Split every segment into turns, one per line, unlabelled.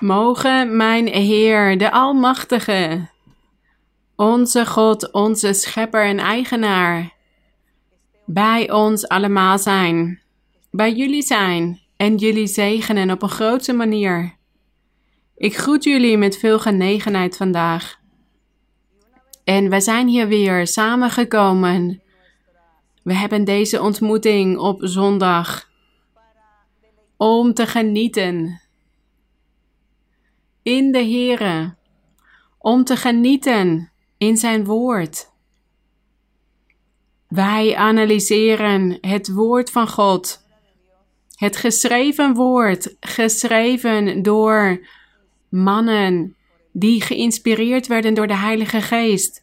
Mogen mijn Heer, de Almachtige, onze God, onze Schepper en Eigenaar, bij ons allemaal zijn, bij jullie zijn en jullie zegenen op een grote manier. Ik groet jullie met veel genegenheid vandaag. En we zijn hier weer samengekomen. We hebben deze ontmoeting op zondag om te genieten in de Heere, om te genieten in zijn woord. Wij analyseren het woord van God. Het geschreven woord, geschreven door mannen die geïnspireerd werden door de Heilige Geest.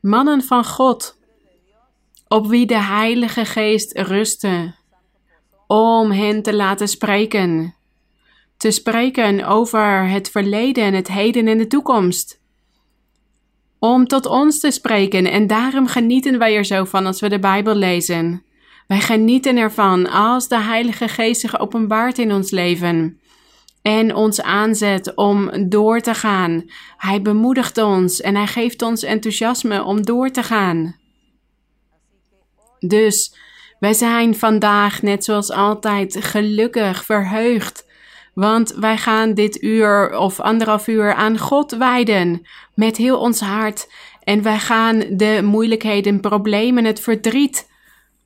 Mannen van God, op wie de Heilige Geest rustte, om hen te laten spreken. Te spreken over het verleden, het heden en de toekomst. Om tot ons te spreken en daarom genieten wij er zo van als we de Bijbel lezen. Wij genieten ervan als de Heilige Geest zich openbaart in ons leven en ons aanzet om door te gaan. Hij bemoedigt ons en hij geeft ons enthousiasme om door te gaan. Dus wij zijn vandaag, net zoals altijd, gelukkig, verheugd. Want wij gaan dit uur of anderhalf uur aan God wijden met heel ons hart. En wij gaan de moeilijkheden, problemen, het verdriet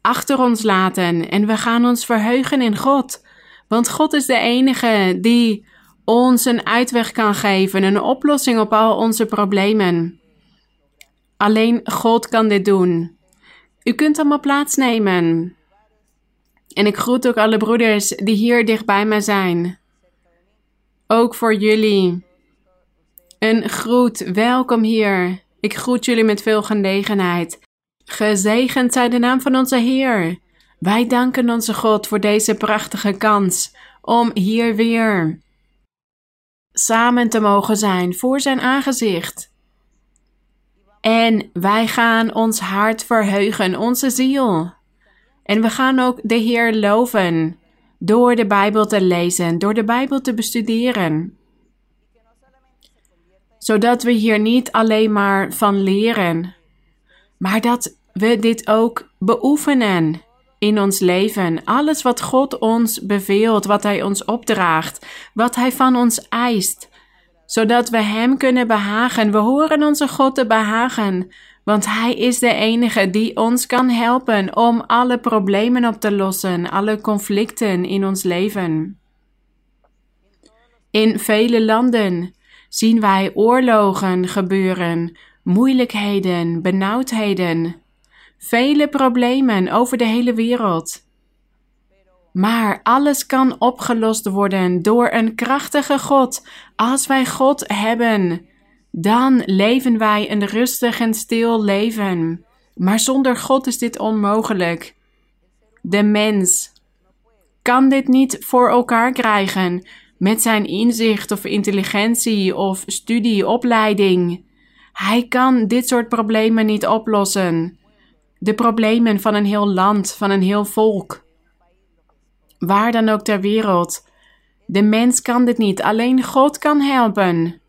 achter ons laten. En we gaan ons verheugen in God. Want God is de enige die ons een uitweg kan geven, een oplossing op al onze problemen. Alleen God kan dit doen. U kunt allemaal plaatsnemen. En ik groet ook alle broeders die hier dichtbij mij zijn. Ook voor jullie. Een groet, welkom hier. Ik groet jullie met veel genegenheid. Gezegend zij de naam van onze Heer. Wij danken onze God voor deze prachtige kans om hier weer samen te mogen zijn voor zijn aangezicht. En wij gaan ons hart verheugen, onze ziel. En we gaan ook de Heer loven door de Bijbel te lezen, door de Bijbel te bestuderen. Zodat we hier niet alleen maar van leren, maar dat we dit ook beoefenen in ons leven. Alles wat God ons beveelt, wat Hij ons opdraagt, wat Hij van ons eist, zodat we Hem kunnen behagen. We horen onze God te behagen, want Hij is de enige die ons kan helpen om alle problemen op te lossen, alle conflicten in ons leven. In vele landen zien wij oorlogen gebeuren, moeilijkheden, benauwdheden vele problemen over de hele wereld. Maar alles kan opgelost worden door een krachtige God. Als wij God hebben, dan leven wij een rustig en stil leven. Maar zonder God is dit onmogelijk. De mens kan dit niet voor elkaar krijgen met zijn inzicht of intelligentie of studie, opleiding. Hij kan dit soort problemen niet oplossen de problemen van een heel land, van een heel volk. Waar dan ook ter wereld. De mens kan dit niet, alleen God kan helpen.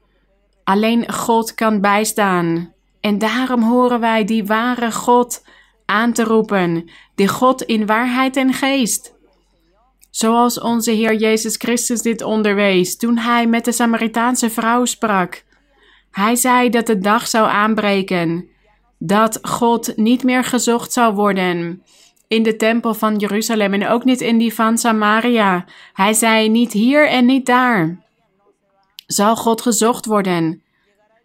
Alleen God kan bijstaan. En daarom horen wij die ware God aan te roepen, die God in waarheid en geest. Zoals onze Heer Jezus Christus dit onderwees toen hij met de Samaritaanse vrouw sprak. Hij zei dat de dag zou aanbreken dat God niet meer gezocht zou worden in de tempel van Jeruzalem en ook niet in die van Samaria. Hij zei niet hier en niet daar. Zal God gezocht worden?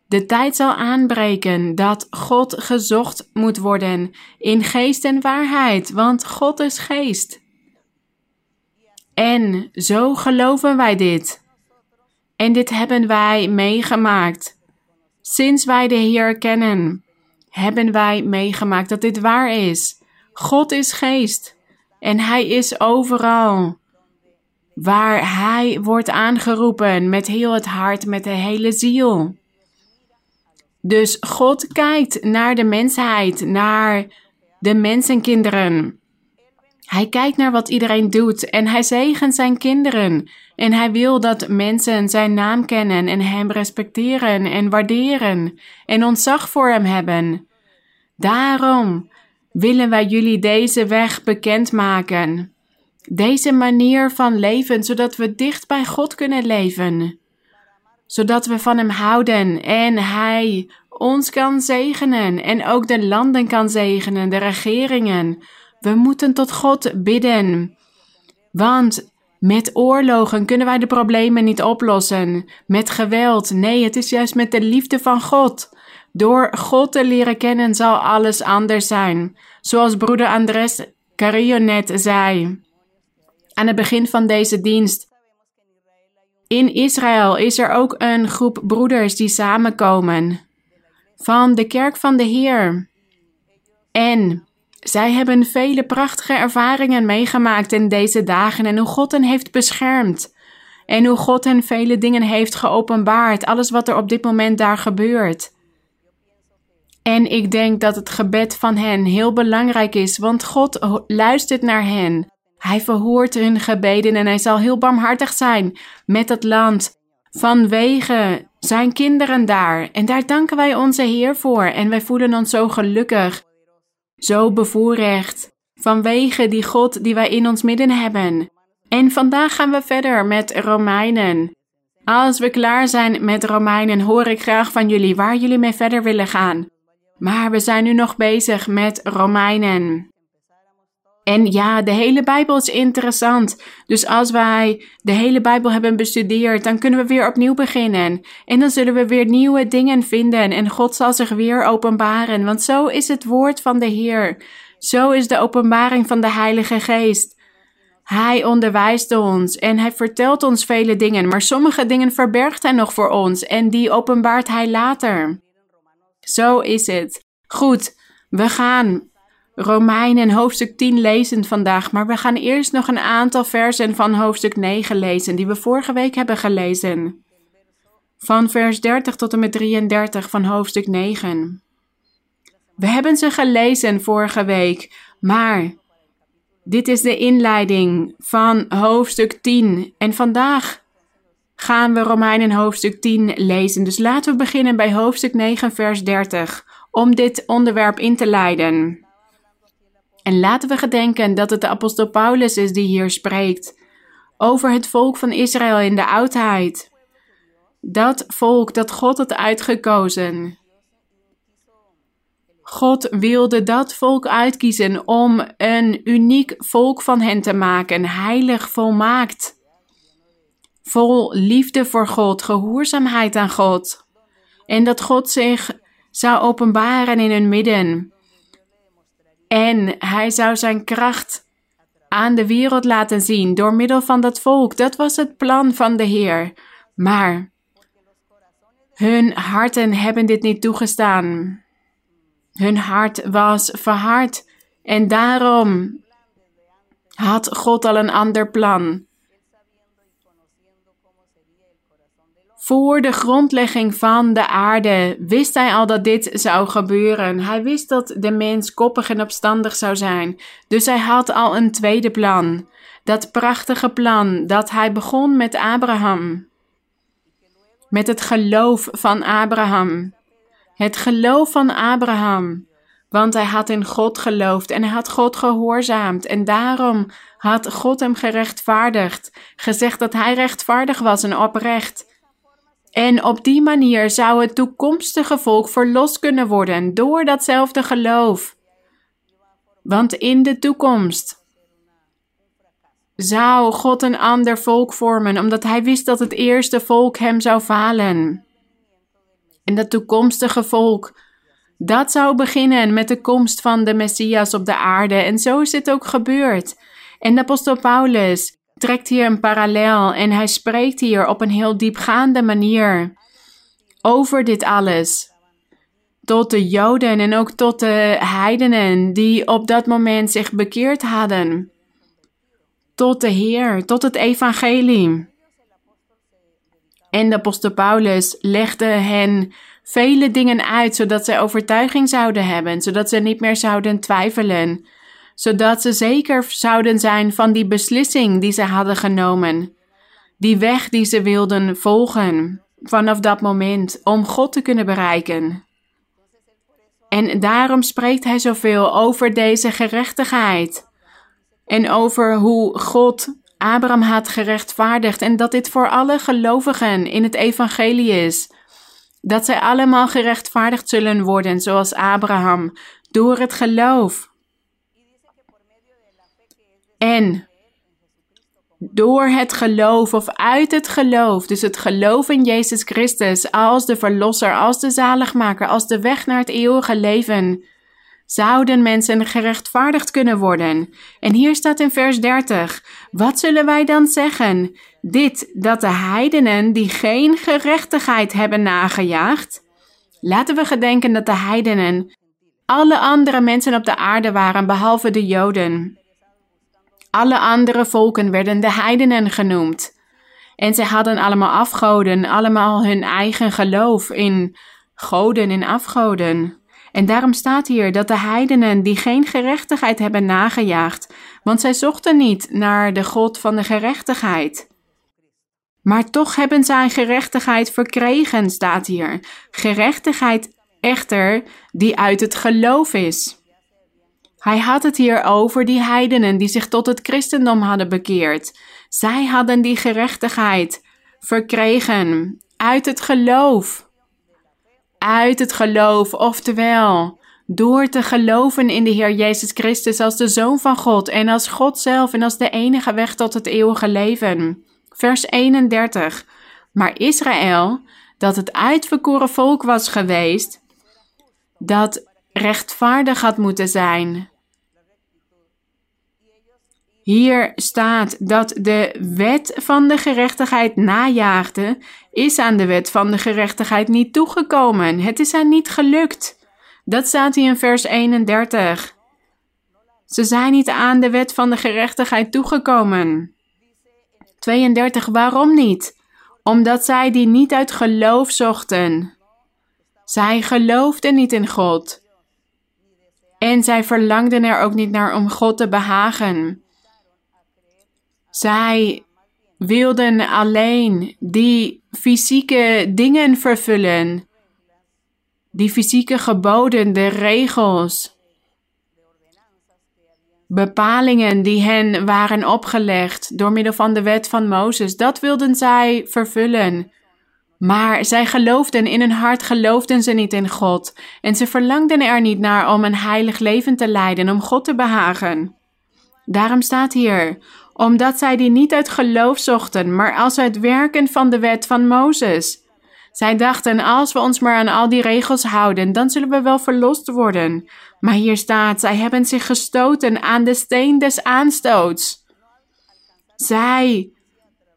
De tijd zal aanbreken dat God gezocht moet worden in geest en waarheid, want God is geest. En zo geloven wij dit. En dit hebben wij meegemaakt sinds wij de Heer kennen hebben wij meegemaakt dat dit waar is. God is geest en Hij is overal. Waar Hij wordt aangeroepen met heel het hart, met de hele ziel. Dus God kijkt naar de mensheid, naar de mensenkinderen. Hij kijkt naar wat iedereen doet en hij zegent zijn kinderen. En hij wil dat mensen zijn naam kennen en hem respecteren en waarderen en ontzag voor hem hebben. Daarom willen wij jullie deze weg bekendmaken. Deze manier van leven, zodat we dicht bij God kunnen leven. Zodat we van Hem houden en Hij ons kan zegenen en ook de landen kan zegenen, de regeringen. We moeten tot God bidden. Want met oorlogen kunnen wij de problemen niet oplossen. Met geweld. Nee, het is juist met de liefde van God. Door God te leren kennen zal alles anders zijn. Zoals broeder Andres Carrillo net zei. Aan het begin van deze dienst. In Israël is er ook een groep broeders die samenkomen. Van de kerk van de Heer. En zij hebben vele prachtige ervaringen meegemaakt in deze dagen en hoe God hen heeft beschermd. En hoe God hen vele dingen heeft geopenbaard, alles wat er op dit moment daar gebeurt. En ik denk dat het gebed van hen heel belangrijk is, want God luistert naar hen. Hij verhoort hun gebeden en hij zal heel barmhartig zijn met het land vanwege zijn kinderen daar. En daar danken wij onze Heer voor en wij voelen ons zo gelukkig zo bevoorrecht vanwege die God die wij in ons midden hebben. En vandaag gaan we verder met Romeinen. Als we klaar zijn met Romeinen, hoor ik graag van jullie waar jullie mee verder willen gaan. Maar we zijn nu nog bezig met Romeinen. En ja, de hele Bijbel is interessant. Dus als wij de hele Bijbel hebben bestudeerd, dan kunnen we weer opnieuw beginnen. En dan zullen we weer nieuwe dingen vinden en God zal zich weer openbaren. Want zo is het woord van de Heer. Zo is de openbaring van de Heilige Geest. Hij onderwijst ons en hij vertelt ons vele dingen, maar sommige dingen verbergt hij nog voor ons en die openbaart hij later. Zo is het. Goed, we gaan Romeinen hoofdstuk 10 lezen vandaag, maar we gaan eerst nog een aantal versen van hoofdstuk 9 lezen, die we vorige week hebben gelezen. Van vers 30 tot en met 33 van hoofdstuk 9. We hebben ze gelezen vorige week, maar dit is de inleiding van hoofdstuk 10 en vandaag gaan we Romeinen hoofdstuk 10 lezen. Dus laten we beginnen bij hoofdstuk 9 vers 30 om dit onderwerp in te leiden. En laten we gedenken dat het de apostel Paulus is die hier spreekt over het volk van Israël in de oudheid. Dat volk dat God had uitgekozen. God wilde dat volk uitkiezen om een uniek volk van hen te maken, heilig, volmaakt. Vol liefde voor God, gehoorzaamheid aan God. En dat God zich zou openbaren in hun midden. En hij zou zijn kracht aan de wereld laten zien door middel van dat volk. Dat was het plan van de Heer. Maar hun harten hebben dit niet toegestaan. Hun hart was verhard en daarom had God al een ander plan. Voor de grondlegging van de aarde wist hij al dat dit zou gebeuren. Hij wist dat de mens koppig en opstandig zou zijn. Dus hij had al een tweede plan. Dat prachtige plan dat hij begon met Abraham. Met het geloof van Abraham. Het geloof van Abraham. Want hij had in God geloofd en hij had God gehoorzaamd. En daarom had God hem gerechtvaardigd. Gezegd dat hij rechtvaardig was en oprecht. En op die manier zou het toekomstige volk verlost kunnen worden door datzelfde geloof. Want in de toekomst zou God een ander volk vormen, omdat hij wist dat het eerste volk hem zou falen. En dat toekomstige volk, dat zou beginnen met de komst van de Messias op de aarde. En zo is het ook gebeurd. En de apostel Paulus, trekt hier een parallel en hij spreekt hier op een heel diepgaande manier over dit alles. Tot de Joden en ook tot de heidenen die op dat moment zich bekeerd hadden. Tot de Heer, tot het Evangelie. En de apostel Paulus legde hen vele dingen uit, zodat zij overtuiging zouden hebben, zodat ze niet meer zouden twijfelen zodat ze zeker zouden zijn van die beslissing die ze hadden genomen, die weg die ze wilden volgen vanaf dat moment om God te kunnen bereiken. En daarom spreekt hij zoveel over deze gerechtigheid en over hoe God Abraham had gerechtvaardigd en dat dit voor alle gelovigen in het evangelie is. Dat zij allemaal gerechtvaardigd zullen worden zoals Abraham door het geloof. En door het geloof of uit het geloof, dus het geloof in Jezus Christus als de Verlosser, als de Zaligmaker, als de weg naar het eeuwige leven, zouden mensen gerechtvaardigd kunnen worden. En hier staat in vers 30: Wat zullen wij dan zeggen? Dit dat de heidenen die geen gerechtigheid hebben nagejaagd. Laten we gedenken dat de heidenen alle andere mensen op de aarde waren behalve de Joden. Alle andere volken werden de heidenen genoemd. En zij hadden allemaal afgoden, allemaal hun eigen geloof in goden en afgoden. En daarom staat hier dat de heidenen die geen gerechtigheid hebben nagejaagd, want zij zochten niet naar de God van de gerechtigheid. Maar toch hebben zij gerechtigheid verkregen, staat hier. Gerechtigheid echter die uit het geloof is. Hij had het hier over die heidenen die zich tot het christendom hadden bekeerd. Zij hadden die gerechtigheid verkregen uit het geloof. Uit het geloof, oftewel door te geloven in de Heer Jezus Christus als de Zoon van God en als God zelf en als de enige weg tot het eeuwige leven. Vers 31. Maar Israël, dat het uitverkoren volk was geweest, dat rechtvaardig had moeten zijn, hier staat dat de wet van de gerechtigheid najaagde, is aan de wet van de gerechtigheid niet toegekomen. Het is haar niet gelukt. Dat staat hier in vers 31. Ze zijn niet aan de wet van de gerechtigheid toegekomen. 32. Waarom niet? Omdat zij die niet uit geloof zochten. Zij geloofden niet in God. En zij verlangden er ook niet naar om God te behagen. Zij wilden alleen die fysieke dingen vervullen, die fysieke geboden, de regels, bepalingen die hen waren opgelegd door middel van de wet van Mozes. Dat wilden zij vervullen. Maar zij geloofden in hun hart, geloofden ze niet in God. En ze verlangden er niet naar om een heilig leven te leiden, om God te behagen. Daarom staat hier: omdat zij die niet uit geloof zochten, maar als uit werken van de wet van Mozes. Zij dachten, als we ons maar aan al die regels houden, dan zullen we wel verlost worden. Maar hier staat, zij hebben zich gestoten aan de steen des aanstoots. Zij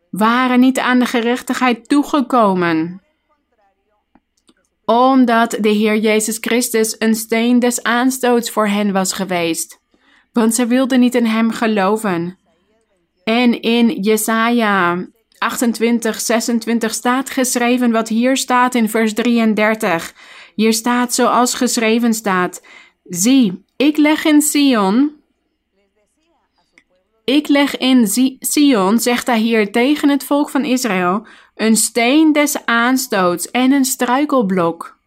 waren niet aan de gerechtigheid toegekomen omdat de Heer Jezus Christus een steen des aanstoots voor hen was geweest. Want zij wilden niet in Hem geloven. En in Jesaja 28, 26 staat geschreven wat hier staat in vers 33. Hier staat zoals geschreven staat: Zie, ik leg in Sion. Ik leg in Sion, zegt hij hier tegen het volk van Israël, een steen des aanstoots en een struikelblok.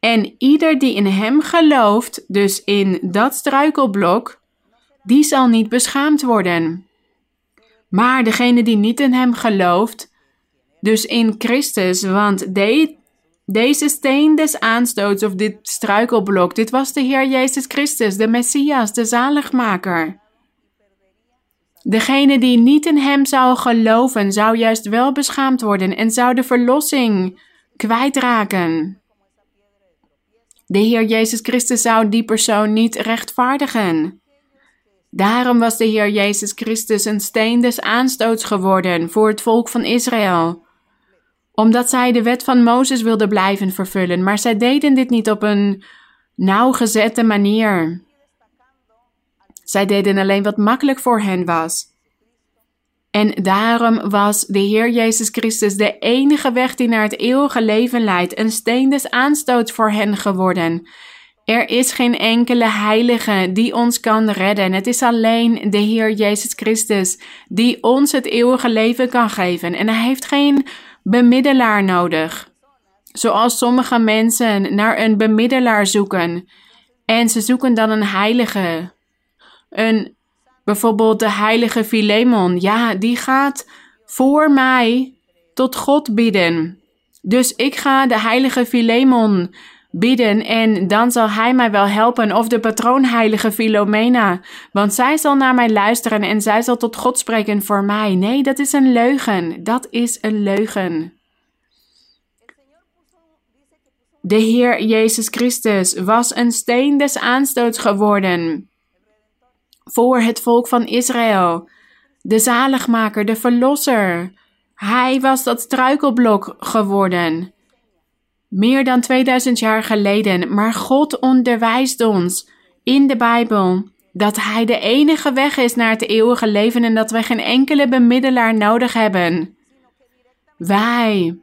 En ieder die in hem gelooft, dus in dat struikelblok, die zal niet beschaamd worden. Maar degene die niet in hem gelooft, dus in Christus, want de, deze steen des aanstoots of dit struikelblok, dit was de Heer Jezus Christus, de Messias, de zaligmaker. Degene die niet in hem zou geloven, zou juist wel beschaamd worden en zou de verlossing kwijtraken. De Heer Jezus Christus zou die persoon niet rechtvaardigen. Daarom was de Heer Jezus Christus een steen des aanstoots geworden voor het volk van Israël. Omdat zij de wet van Mozes wilden blijven vervullen, maar zij deden dit niet op een nauwgezette manier. Zij deden alleen wat makkelijk voor hen was. En daarom was de Heer Jezus Christus de enige weg die naar het eeuwige leven leidt, een steen des aanstoots voor hen geworden. Er is geen enkele heilige die ons kan redden. Het is alleen de Heer Jezus Christus die ons het eeuwige leven kan geven. En hij heeft geen bemiddelaar nodig. Zoals sommige mensen naar een bemiddelaar zoeken. En ze zoeken dan een heilige. Een, bijvoorbeeld de heilige Filemon. Ja, die gaat voor mij tot God bidden. Dus ik ga de heilige Filemon bidden en dan zal hij mij wel helpen. Of de patroonheilige Filomena, want zij zal naar mij luisteren en zij zal tot God spreken voor mij. Nee, dat is een leugen. Dat is een leugen. De Heer Jezus Christus was een steen des aanstoots geworden voor het volk van Israël. De zaligmaker, de verlosser. Hij was dat struikelblok geworden. Meer dan 2000 jaar geleden, maar God onderwijst ons in de Bijbel dat Hij de enige weg is naar het eeuwige leven en dat wij geen enkele bemiddelaar nodig hebben. Wij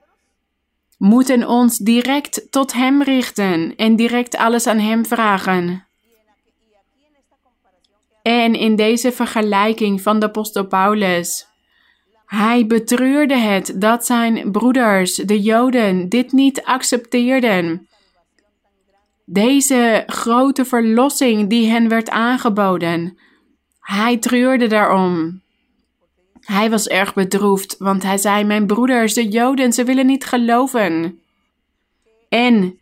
moeten ons direct tot Hem richten en direct alles aan Hem vragen. En in deze vergelijking van de apostel Paulus, hij betreurde het dat zijn broeders, de Joden, dit niet accepteerden. Deze grote verlossing die hen werd aangeboden. Hij treurde daarom. Hij was erg bedroefd, want hij zei: Mijn broeders, de Joden, ze willen niet geloven. En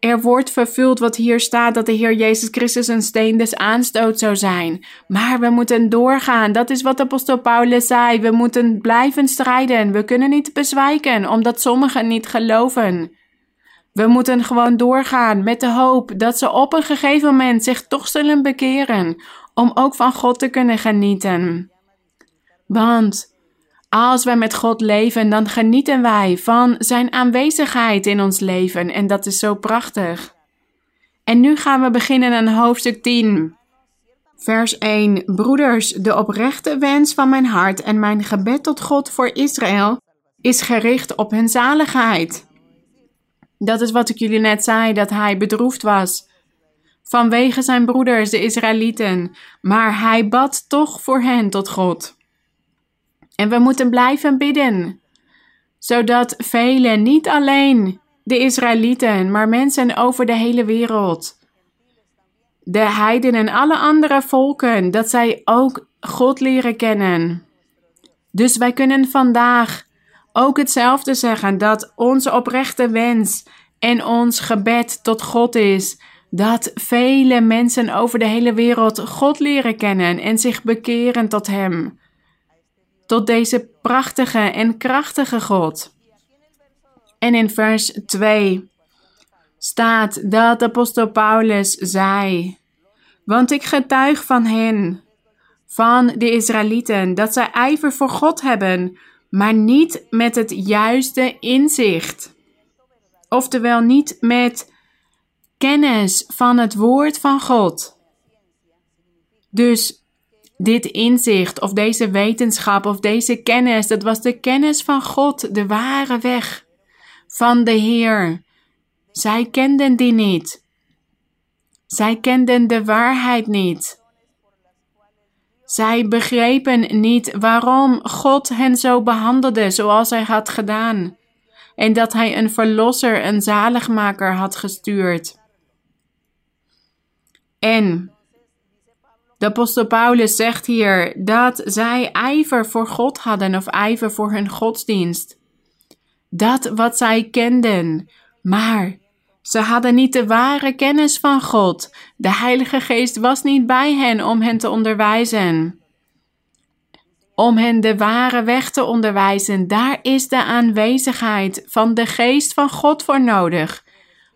er wordt vervuld wat hier staat dat de Heer Jezus Christus een steen des aanstoot zou zijn. Maar we moeten doorgaan. Dat is wat apostel Paulus zei. We moeten blijven strijden. We kunnen niet bezwijken omdat sommigen niet geloven. We moeten gewoon doorgaan met de hoop dat ze op een gegeven moment zich toch zullen bekeren om ook van God te kunnen genieten. Want als wij met God leven, dan genieten wij van Zijn aanwezigheid in ons leven en dat is zo prachtig. En nu gaan we beginnen aan hoofdstuk 10. Vers 1. Broeders, de oprechte wens van mijn hart en mijn gebed tot God voor Israël is gericht op hun zaligheid. Dat is wat ik jullie net zei, dat hij bedroefd was vanwege zijn broeders, de Israëlieten, maar hij bad toch voor hen tot God. En we moeten blijven bidden, zodat velen, niet alleen de Israëlieten, maar mensen over de hele wereld, de heidenen en alle andere volken, dat zij ook God leren kennen. Dus wij kunnen vandaag ook hetzelfde zeggen, dat onze oprechte wens en ons gebed tot God is dat vele mensen over de hele wereld God leren kennen en zich bekeren tot Hem tot deze prachtige en krachtige God. En in vers 2 staat dat apostel Paulus zei: Want ik getuig van hen, van de Israëlieten, dat zij ijver voor God hebben, maar niet met het juiste inzicht. Oftewel niet met kennis van het woord van God. Dus dit inzicht of deze wetenschap of deze kennis, dat was de kennis van God, de ware weg van de Heer. Zij kenden die niet. Zij kenden de waarheid niet. Zij begrepen niet waarom God hen zo behandelde zoals hij had gedaan. En dat hij een verlosser, een zaligmaker had gestuurd. En de apostel Paulus zegt hier dat zij ijver voor God hadden of ijver voor hun godsdienst. Dat wat zij kenden, maar ze hadden niet de ware kennis van God. De Heilige Geest was niet bij hen om hen te onderwijzen. Om hen de ware weg te onderwijzen, daar is de aanwezigheid van de Geest van God voor nodig.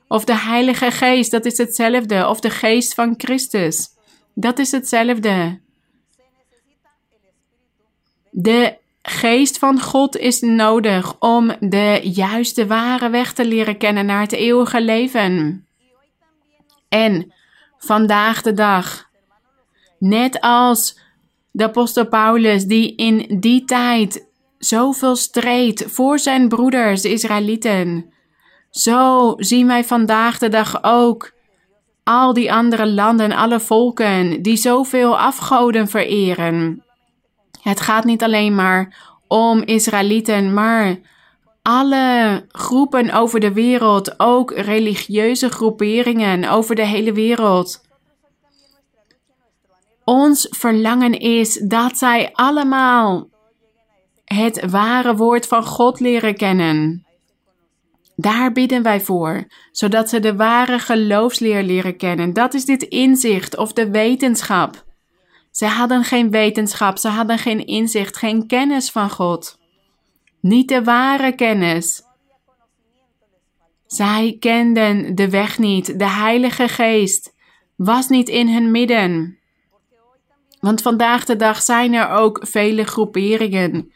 Of de Heilige Geest, dat is hetzelfde, of de Geest van Christus. Dat is hetzelfde. De geest van God is nodig om de juiste ware weg te leren kennen naar het eeuwige leven. En vandaag de dag, net als de apostel Paulus, die in die tijd zoveel streed voor zijn broeders, de Israëlieten, Zo zien wij vandaag de dag ook al die andere landen, alle volken die zoveel afgoden vereren. Het gaat niet alleen maar om Israëlieten, maar alle groepen over de wereld, ook religieuze groeperingen over de hele wereld. Ons verlangen is dat zij allemaal het ware woord van God leren kennen. Daar bidden wij voor, zodat ze de ware geloofsleer leren kennen. Dat is dit inzicht of de wetenschap. Ze hadden geen wetenschap, ze hadden geen inzicht, geen kennis van God. Niet de ware kennis. Zij kenden de weg niet, de Heilige Geest was niet in hun midden. Want vandaag de dag zijn er ook vele groeperingen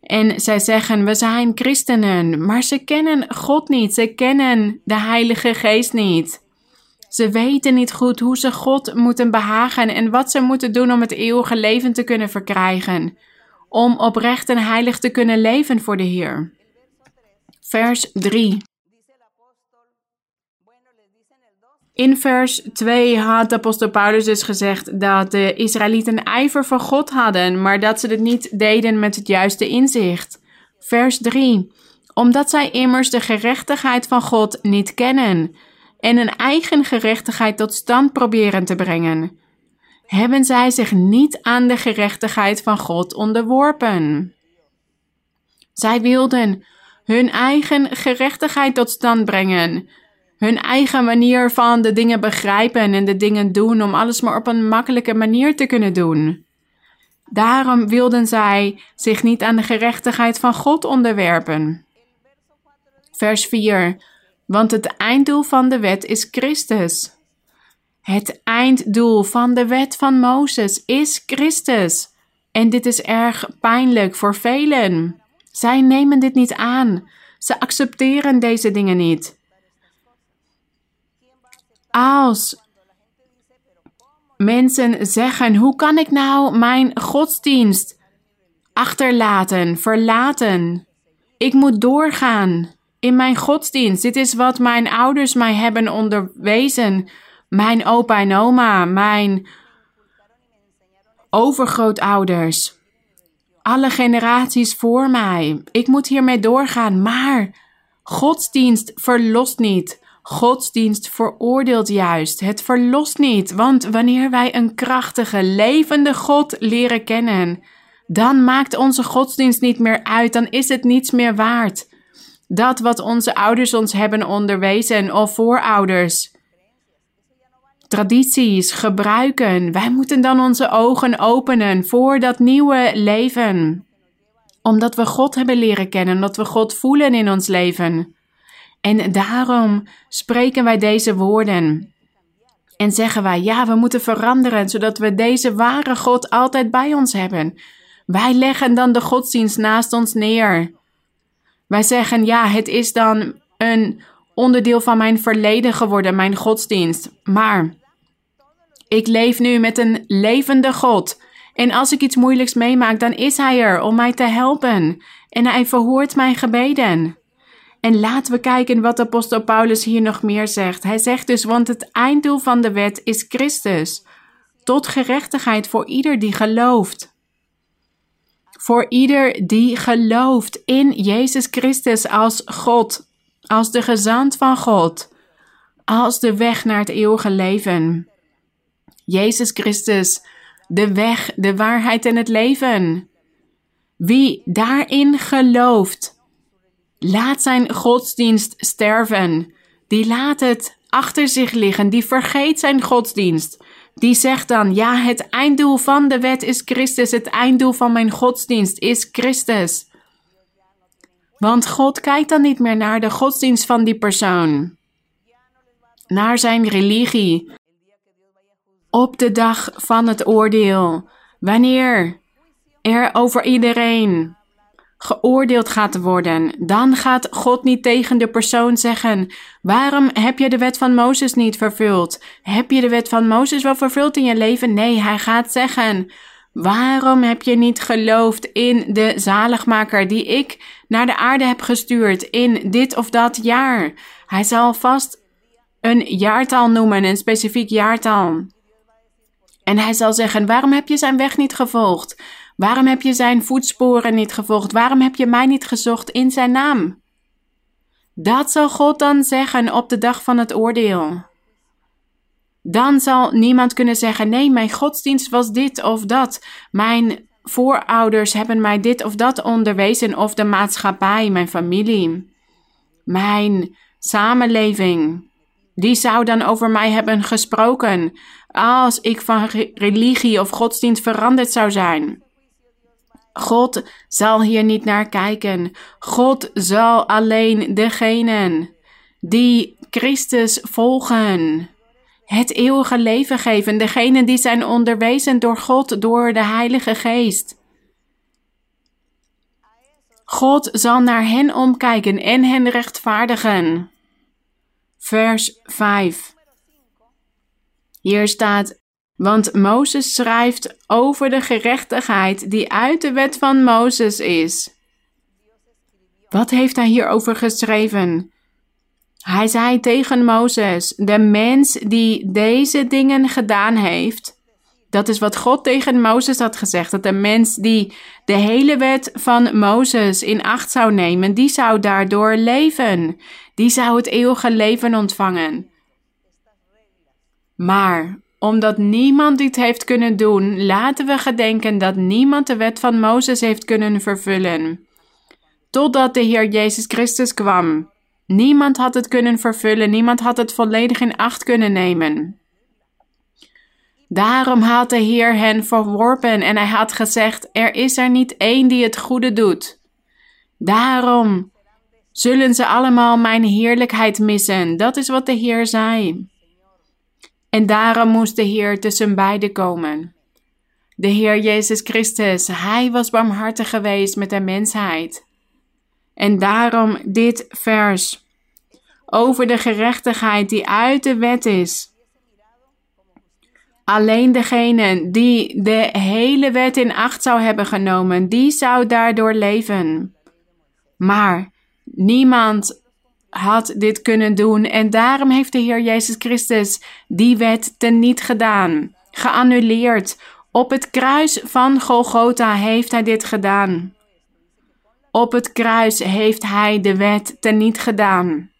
en zij zeggen, we zijn christenen, maar ze kennen God niet. Ze kennen de Heilige Geest niet. Ze weten niet goed hoe ze God moeten behagen en wat ze moeten doen om het eeuwige leven te kunnen verkrijgen. Om oprecht en heilig te kunnen leven voor de Heer. Vers 3. In vers 2 had de apostel Paulus dus gezegd dat de Israëlieten ijver voor God hadden, maar dat ze het niet deden met het juiste inzicht. Vers 3. Omdat zij immers de gerechtigheid van God niet kennen en een eigen gerechtigheid tot stand proberen te brengen, hebben zij zich niet aan de gerechtigheid van God onderworpen. Zij wilden hun eigen gerechtigheid tot stand brengen hun eigen manier van de dingen begrijpen en de dingen doen, om alles maar op een makkelijke manier te kunnen doen. Daarom wilden zij zich niet aan de gerechtigheid van God onderwerpen. Vers 4. Want het einddoel van de wet is Christus. Het einddoel van de wet van Mozes is Christus. En dit is erg pijnlijk voor velen. Zij nemen dit niet aan. Ze accepteren deze dingen niet. Als mensen zeggen: hoe kan ik nou mijn godsdienst achterlaten, verlaten? Ik moet doorgaan in mijn godsdienst. Dit is wat mijn ouders mij hebben onderwezen. Mijn opa en oma, mijn overgrootouders. Alle generaties voor mij. Ik moet hiermee doorgaan, maar godsdienst verlost niet. Godsdienst veroordeelt juist, het verlost niet, want wanneer wij een krachtige, levende God leren kennen, dan maakt onze godsdienst niet meer uit, dan is het niets meer waard. Dat wat onze ouders ons hebben onderwezen of voorouders, tradities, gebruiken, wij moeten dan onze ogen openen voor dat nieuwe leven. Omdat we God hebben leren kennen, omdat we God voelen in ons leven. En daarom spreken wij deze woorden. En zeggen wij, ja, we moeten veranderen, zodat we deze ware God altijd bij ons hebben. Wij leggen dan de godsdienst naast ons neer. Wij zeggen, ja, het is dan een onderdeel van mijn verleden geworden, mijn godsdienst. Maar ik leef nu met een levende God. En als ik iets moeilijks meemaak, dan is Hij er om mij te helpen. En Hij verhoort mijn gebeden. En laten we kijken wat apostel Paulus hier nog meer zegt. Hij zegt dus, want het einddoel van de wet is Christus, tot gerechtigheid voor ieder die gelooft. Voor ieder die gelooft in Jezus Christus als God, als de gezant van God, als de weg naar het eeuwige leven. Jezus Christus, de weg, de waarheid en het leven. Wie daarin gelooft, laat zijn godsdienst sterven. Die laat het achter zich liggen. Die vergeet zijn godsdienst. Die zegt dan: Ja, het einddoel van de wet is Christus. Het einddoel van mijn godsdienst is Christus. Want God kijkt dan niet meer naar de godsdienst van die persoon, naar zijn religie. Op de dag van het oordeel, wanneer er over iedereen geoordeeld gaat worden, dan gaat God niet tegen de persoon zeggen: Waarom heb je de wet van Mozes niet vervuld? Heb je de wet van Mozes wel vervuld in je leven? Nee, hij gaat zeggen: Waarom heb je niet geloofd in de zaligmaker die ik naar de aarde heb gestuurd in dit of dat jaar? Hij zal vast een jaartal noemen, een specifiek jaartal. En hij zal zeggen: Waarom heb je zijn weg niet gevolgd? Waarom heb je zijn voetsporen niet gevolgd? Waarom heb je mij niet gezocht in zijn naam? Dat zal God dan zeggen op de dag van het oordeel. Dan zal niemand kunnen zeggen: nee, mijn godsdienst was dit of dat. Mijn voorouders hebben mij dit of dat onderwezen, of de maatschappij, mijn familie, mijn samenleving. Die zou dan over mij hebben gesproken als ik van religie of godsdienst veranderd zou zijn. God zal hier niet naar kijken. God zal alleen degenen die Christus volgen het eeuwige leven geven, degenen die zijn onderwezen door God, door de Heilige Geest. God zal naar hen omkijken en hen rechtvaardigen. Vers 5. Hier staat: Want Mozes schrijft over de gerechtigheid die uit de wet van Mozes is. Wat heeft hij hierover geschreven? Hij zei tegen Mozes: De mens die deze dingen gedaan heeft. Dat is wat God tegen Mozes had gezegd. Dat de mens die de hele wet van Mozes in acht zou nemen, die zou daardoor leven. Die zou het eeuwige leven ontvangen. Maar omdat niemand dit heeft kunnen doen, laten we gedenken dat niemand de wet van Mozes heeft kunnen vervullen. Totdat de Heer Jezus Christus kwam. Niemand had het kunnen vervullen, niemand had het volledig in acht kunnen nemen. Daarom had de Heer hen verworpen en hij had gezegd: Er is er niet één die het goede doet. Daarom zullen ze allemaal mijn heerlijkheid missen. Dat is wat de Heer zei. En daarom moest de Heer tussen beiden komen. De Heer Jezus Christus, Hij was barmhartig geweest met de mensheid. En daarom dit vers over de gerechtigheid die uit de wet is. Alleen degene die de hele wet in acht zou hebben genomen, die zou daardoor leven. Maar niemand had dit kunnen doen en daarom heeft de Heer Jezus Christus die wet teniet gedaan, geannuleerd. Op het kruis van Golgotha heeft hij dit gedaan. Op het kruis heeft hij de wet teniet gedaan.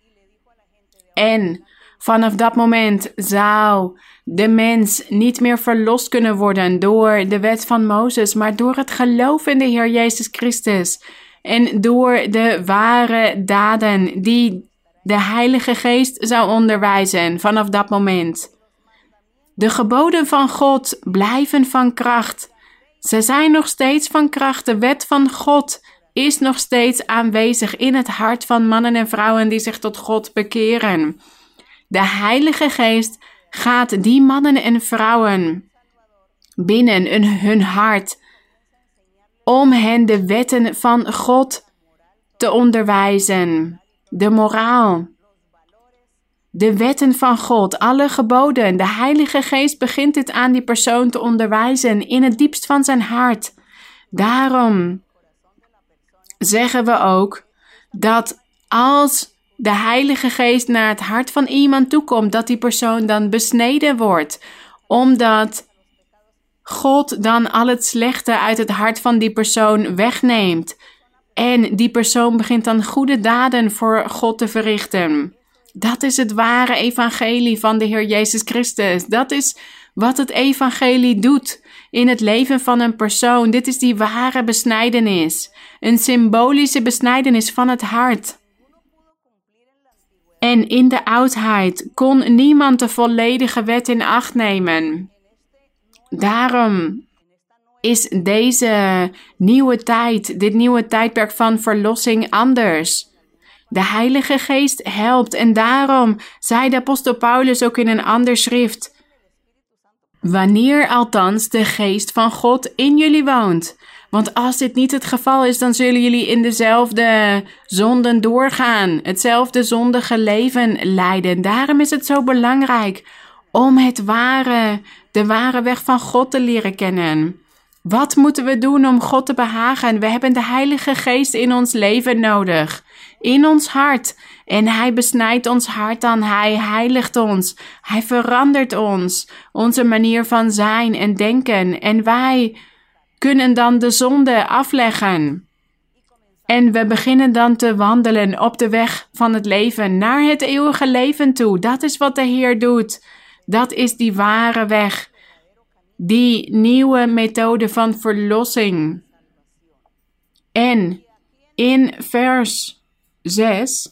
En vanaf dat moment zou de mens niet meer verlost kunnen worden door de wet van Mozes, maar door het geloof in de Heer Jezus Christus. En door de ware daden die de Heilige Geest zou onderwijzen vanaf dat moment. De geboden van God blijven van kracht. Ze zijn nog steeds van kracht. De wet van God is nog steeds aanwezig in het hart van mannen en vrouwen die zich tot God bekeren. De Heilige Geest gaat die mannen en vrouwen binnen in hun hart om hen de wetten van God te onderwijzen, de moraal, de wetten van God, alle geboden. De Heilige Geest begint dit aan die persoon te onderwijzen in het diepst van zijn hart. Daarom zeggen we ook dat als de Heilige Geest naar het hart van iemand toekomt, dat die persoon dan besneden wordt, omdat God dan al het slechte uit het hart van die persoon wegneemt. En die persoon begint dan goede daden voor God te verrichten. Dat is het ware evangelie van de Heer Jezus Christus. Dat is wat het evangelie doet in het leven van een persoon. Dit is die ware besnijdenis. Een symbolische besnijdenis van het hart. En in de oudheid kon niemand de volledige wet in acht nemen. Daarom is deze nieuwe tijd, dit nieuwe tijdperk van verlossing anders. De Heilige Geest helpt en daarom zei de apostel Paulus ook in een ander schrift: Wanneer althans de Geest van God in jullie woont. Want als dit niet het geval is, dan zullen jullie in dezelfde zonden doorgaan, hetzelfde zondige leven leiden. Daarom is het zo belangrijk om het ware, de ware weg van God te leren kennen. Wat moeten we doen om God te behagen? We hebben de Heilige Geest in ons leven nodig, in ons hart. En Hij besnijdt ons hart dan, Hij heiligt ons, Hij verandert ons, onze manier van zijn en denken. En wij kunnen dan de zonde afleggen. En we beginnen dan te wandelen op de weg van het leven naar het eeuwige leven toe. Dat is wat de Heer doet. Dat is die ware weg. Die nieuwe methode van verlossing. En in vers 6.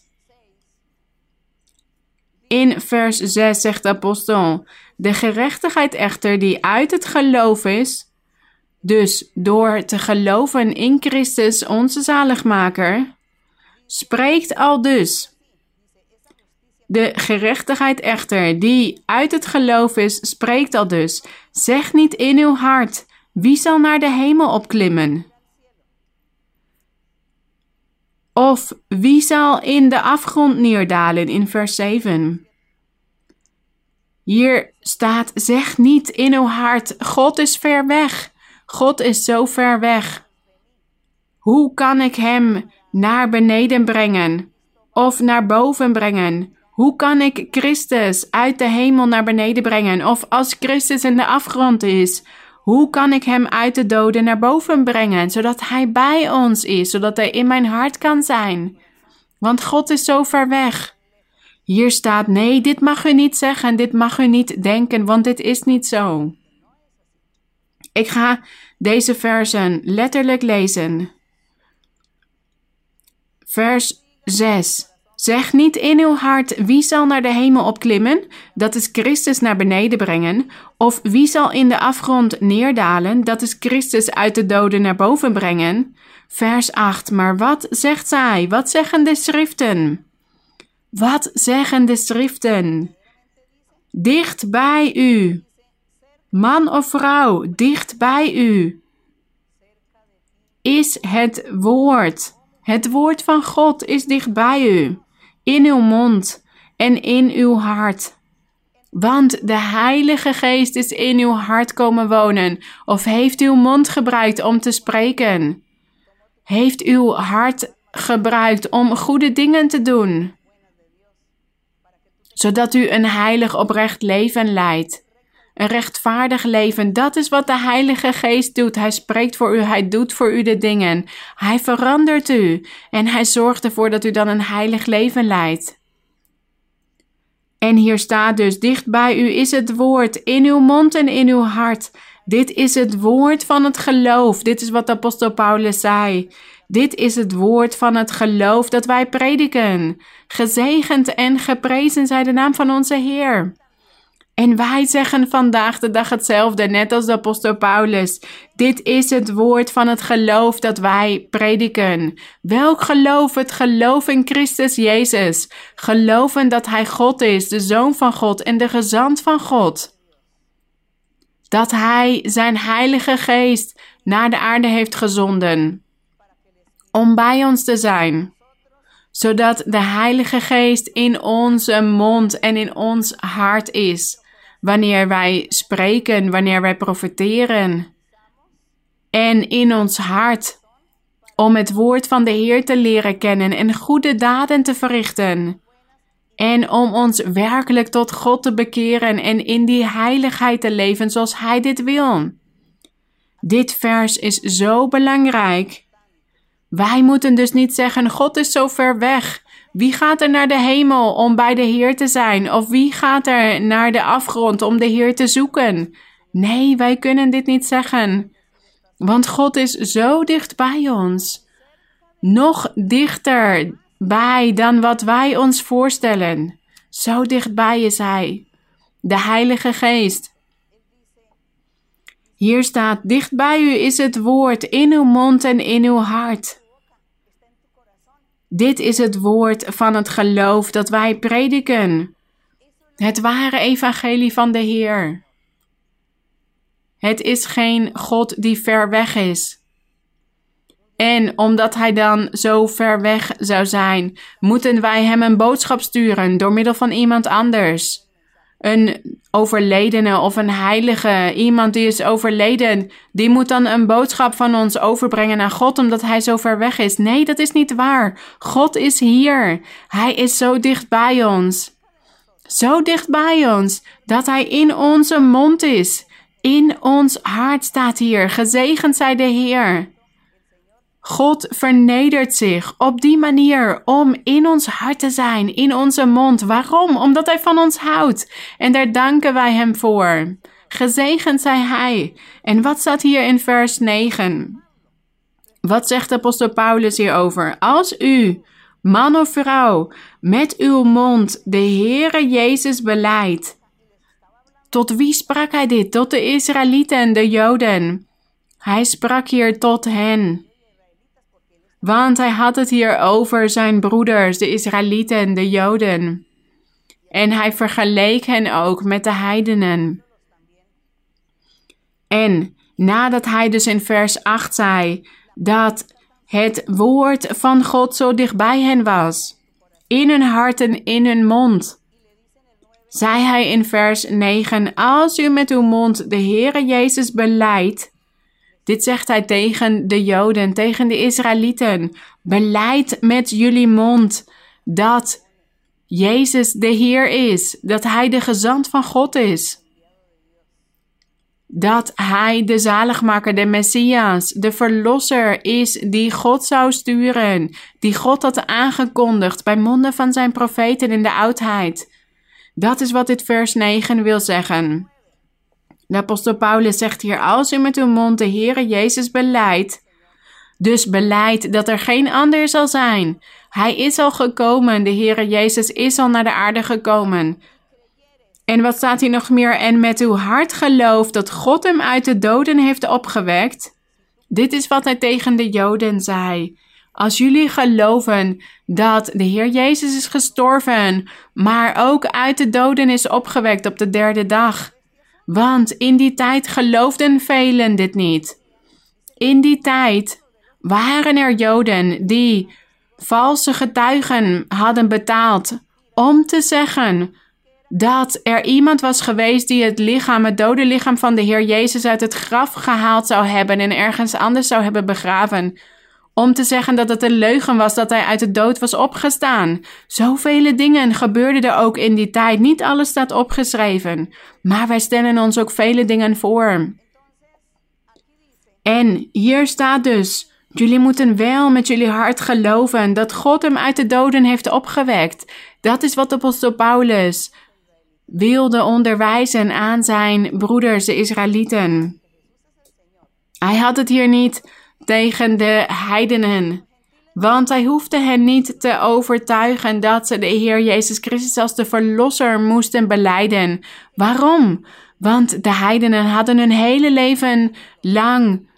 In vers 6 zegt de apostel: De gerechtigheid echter die uit het geloof is, dus door te geloven in Christus, onze zaligmaker, spreekt al dus. De gerechtigheid echter, die uit het geloof is, spreekt al dus. Zeg niet in uw hart, wie zal naar de hemel opklimmen? Of wie zal in de afgrond neerdalen in vers 7? Hier staat: zeg niet in uw hart, God is ver weg. God is zo ver weg. Hoe kan ik Hem naar beneden brengen of naar boven brengen? Hoe kan ik Christus uit de hemel naar beneden brengen? Of als Christus in de afgrond is, hoe kan ik Hem uit de doden naar boven brengen, zodat Hij bij ons is, zodat Hij in mijn hart kan zijn? Want God is zo ver weg. Hier staat: nee, dit mag u niet zeggen, dit mag u niet denken, want dit is niet zo. Ik ga deze versen letterlijk lezen. Vers 6. Zeg niet in uw hart wie zal naar de hemel opklimmen, dat is Christus naar beneden brengen, of wie zal in de afgrond neerdalen, dat is Christus uit de doden naar boven brengen. Vers 8. Maar wat zegt zij? Wat zeggen de schriften? Wat zeggen de schriften? Dicht bij u man of vrouw, dicht bij u is het woord. Het woord van God is dicht bij u, in uw mond en in uw hart. Want de Heilige Geest is in uw hart komen wonen, of heeft uw mond gebruikt om te spreken? Heeft uw hart gebruikt om goede dingen te doen? Zodat u een heilig oprecht leven leidt. Een rechtvaardig leven, dat is wat de Heilige Geest doet. Hij spreekt voor u, hij doet voor u de dingen. Hij verandert u en hij zorgt ervoor dat u dan een heilig leven leidt. En hier staat dus, dicht bij u is het woord, in uw mond en in uw hart. Dit is het woord van het geloof. Dit is wat apostel Paulus zei. Dit is het woord van het geloof dat wij prediken. Gezegend en geprezen zij de naam van onze Heer. En wij zeggen vandaag de dag hetzelfde, net als de apostel Paulus. Dit is het woord van het geloof dat wij prediken. Welk geloof? Het geloof in Christus Jezus. Geloven dat Hij God is, de Zoon van God en de gezant van God. Dat Hij zijn Heilige Geest naar de aarde heeft gezonden. Om bij ons te zijn zodat de Heilige Geest in onze mond en in ons hart is wanneer wij spreken, wanneer wij profiteren. En in ons hart, om het woord van de Heer te leren kennen en goede daden te verrichten. En om ons werkelijk tot God te bekeren en in die heiligheid te leven zoals Hij dit wil. Dit vers is zo belangrijk. Wij moeten dus niet zeggen: God is zo ver weg. Wie gaat er naar de hemel om bij de Heer te zijn? Of wie gaat er naar de afgrond om de Heer te zoeken? Nee, wij kunnen dit niet zeggen. Want God is zo dicht bij ons. Nog dichter bij dan wat wij ons voorstellen. Zo dichtbij is Hij. De Heilige Geest. Hier staat: Dicht bij u is het woord in uw mond en in uw hart. Dit is het woord van het geloof dat wij prediken. Het ware evangelie van de Heer. Het is geen God die ver weg is. En omdat hij dan zo ver weg zou zijn, moeten wij hem een boodschap sturen door middel van iemand anders. Een overledene of een heilige, iemand die is overleden, die moet dan een boodschap van ons overbrengen naar God omdat hij zo ver weg is. Nee, dat is niet waar. God is hier. Hij is zo dicht bij ons. Zo dicht bij ons dat hij in onze mond is. In ons hart staat hier. Gezegend zij de Heer. God vernedert zich op die manier om in ons hart te zijn, in onze mond. Waarom? Omdat Hij van ons houdt. En daar danken wij Hem voor. Gezegend zij Hij. En wat staat hier in vers 9? Wat zegt apostel Paulus hierover? Als u, man of vrouw, met uw mond de Heere Jezus beleidt. Tot wie sprak hij dit? Tot de Israëlieten, de Joden. Hij sprak hier tot hen. Want hij had het hier over zijn broeders, de Israëlieten, de Joden. En hij vergeleek hen ook met de heidenen. En nadat hij dus in vers 8 zei dat het woord van God zo dichtbij hen was, in hun hart en in hun mond, zei hij in vers 9: Als u met uw mond de Heere Jezus beleidt dit zegt hij tegen de Joden, tegen de Israëlieten. Beleid met jullie mond dat Jezus de Heer is, dat Hij de gezant van God is. Dat Hij de zaligmaker, de Messias, de Verlosser is die God zou sturen, die God had aangekondigd bij monden van zijn profeten in de oudheid. Dat is wat dit vers 9 wil zeggen. De apostel Paulus zegt hier, als u met uw mond de Heere Jezus beleidt, dus beleid dat er geen ander zal zijn. Hij is al gekomen, de Heere Jezus is al naar de aarde gekomen. En wat staat hier nog meer? En met uw hart gelooft dat God hem uit de doden heeft opgewekt. Dit is wat hij tegen de Joden zei. Als jullie geloven dat de Heer Jezus is gestorven, maar ook uit de doden is opgewekt op de derde dag. Want in die tijd geloofden velen dit niet. In die tijd waren er Joden die valse getuigen hadden betaald om te zeggen dat er iemand was geweest die het lichaam, het dode lichaam van de Heer Jezus uit het graf gehaald zou hebben en ergens anders zou hebben begraven om te zeggen dat het een leugen was dat hij uit de dood was opgestaan. Zoveel dingen gebeurden er ook in die tijd. Niet alles staat opgeschreven, maar wij stellen ons ook vele dingen voor. En hier staat dus: jullie moeten wel met jullie hart geloven dat God hem uit de doden heeft opgewekt. Dat is wat apostel Paulus wilde onderwijzen aan zijn broeders, de Israëlieten. Hij had het hier niet tegen de heidenen. Want hij hoefde hen niet te overtuigen dat ze de Heer Jezus Christus als de Verlosser moesten beleiden. Waarom? Want de heidenen hadden hun hele leven lang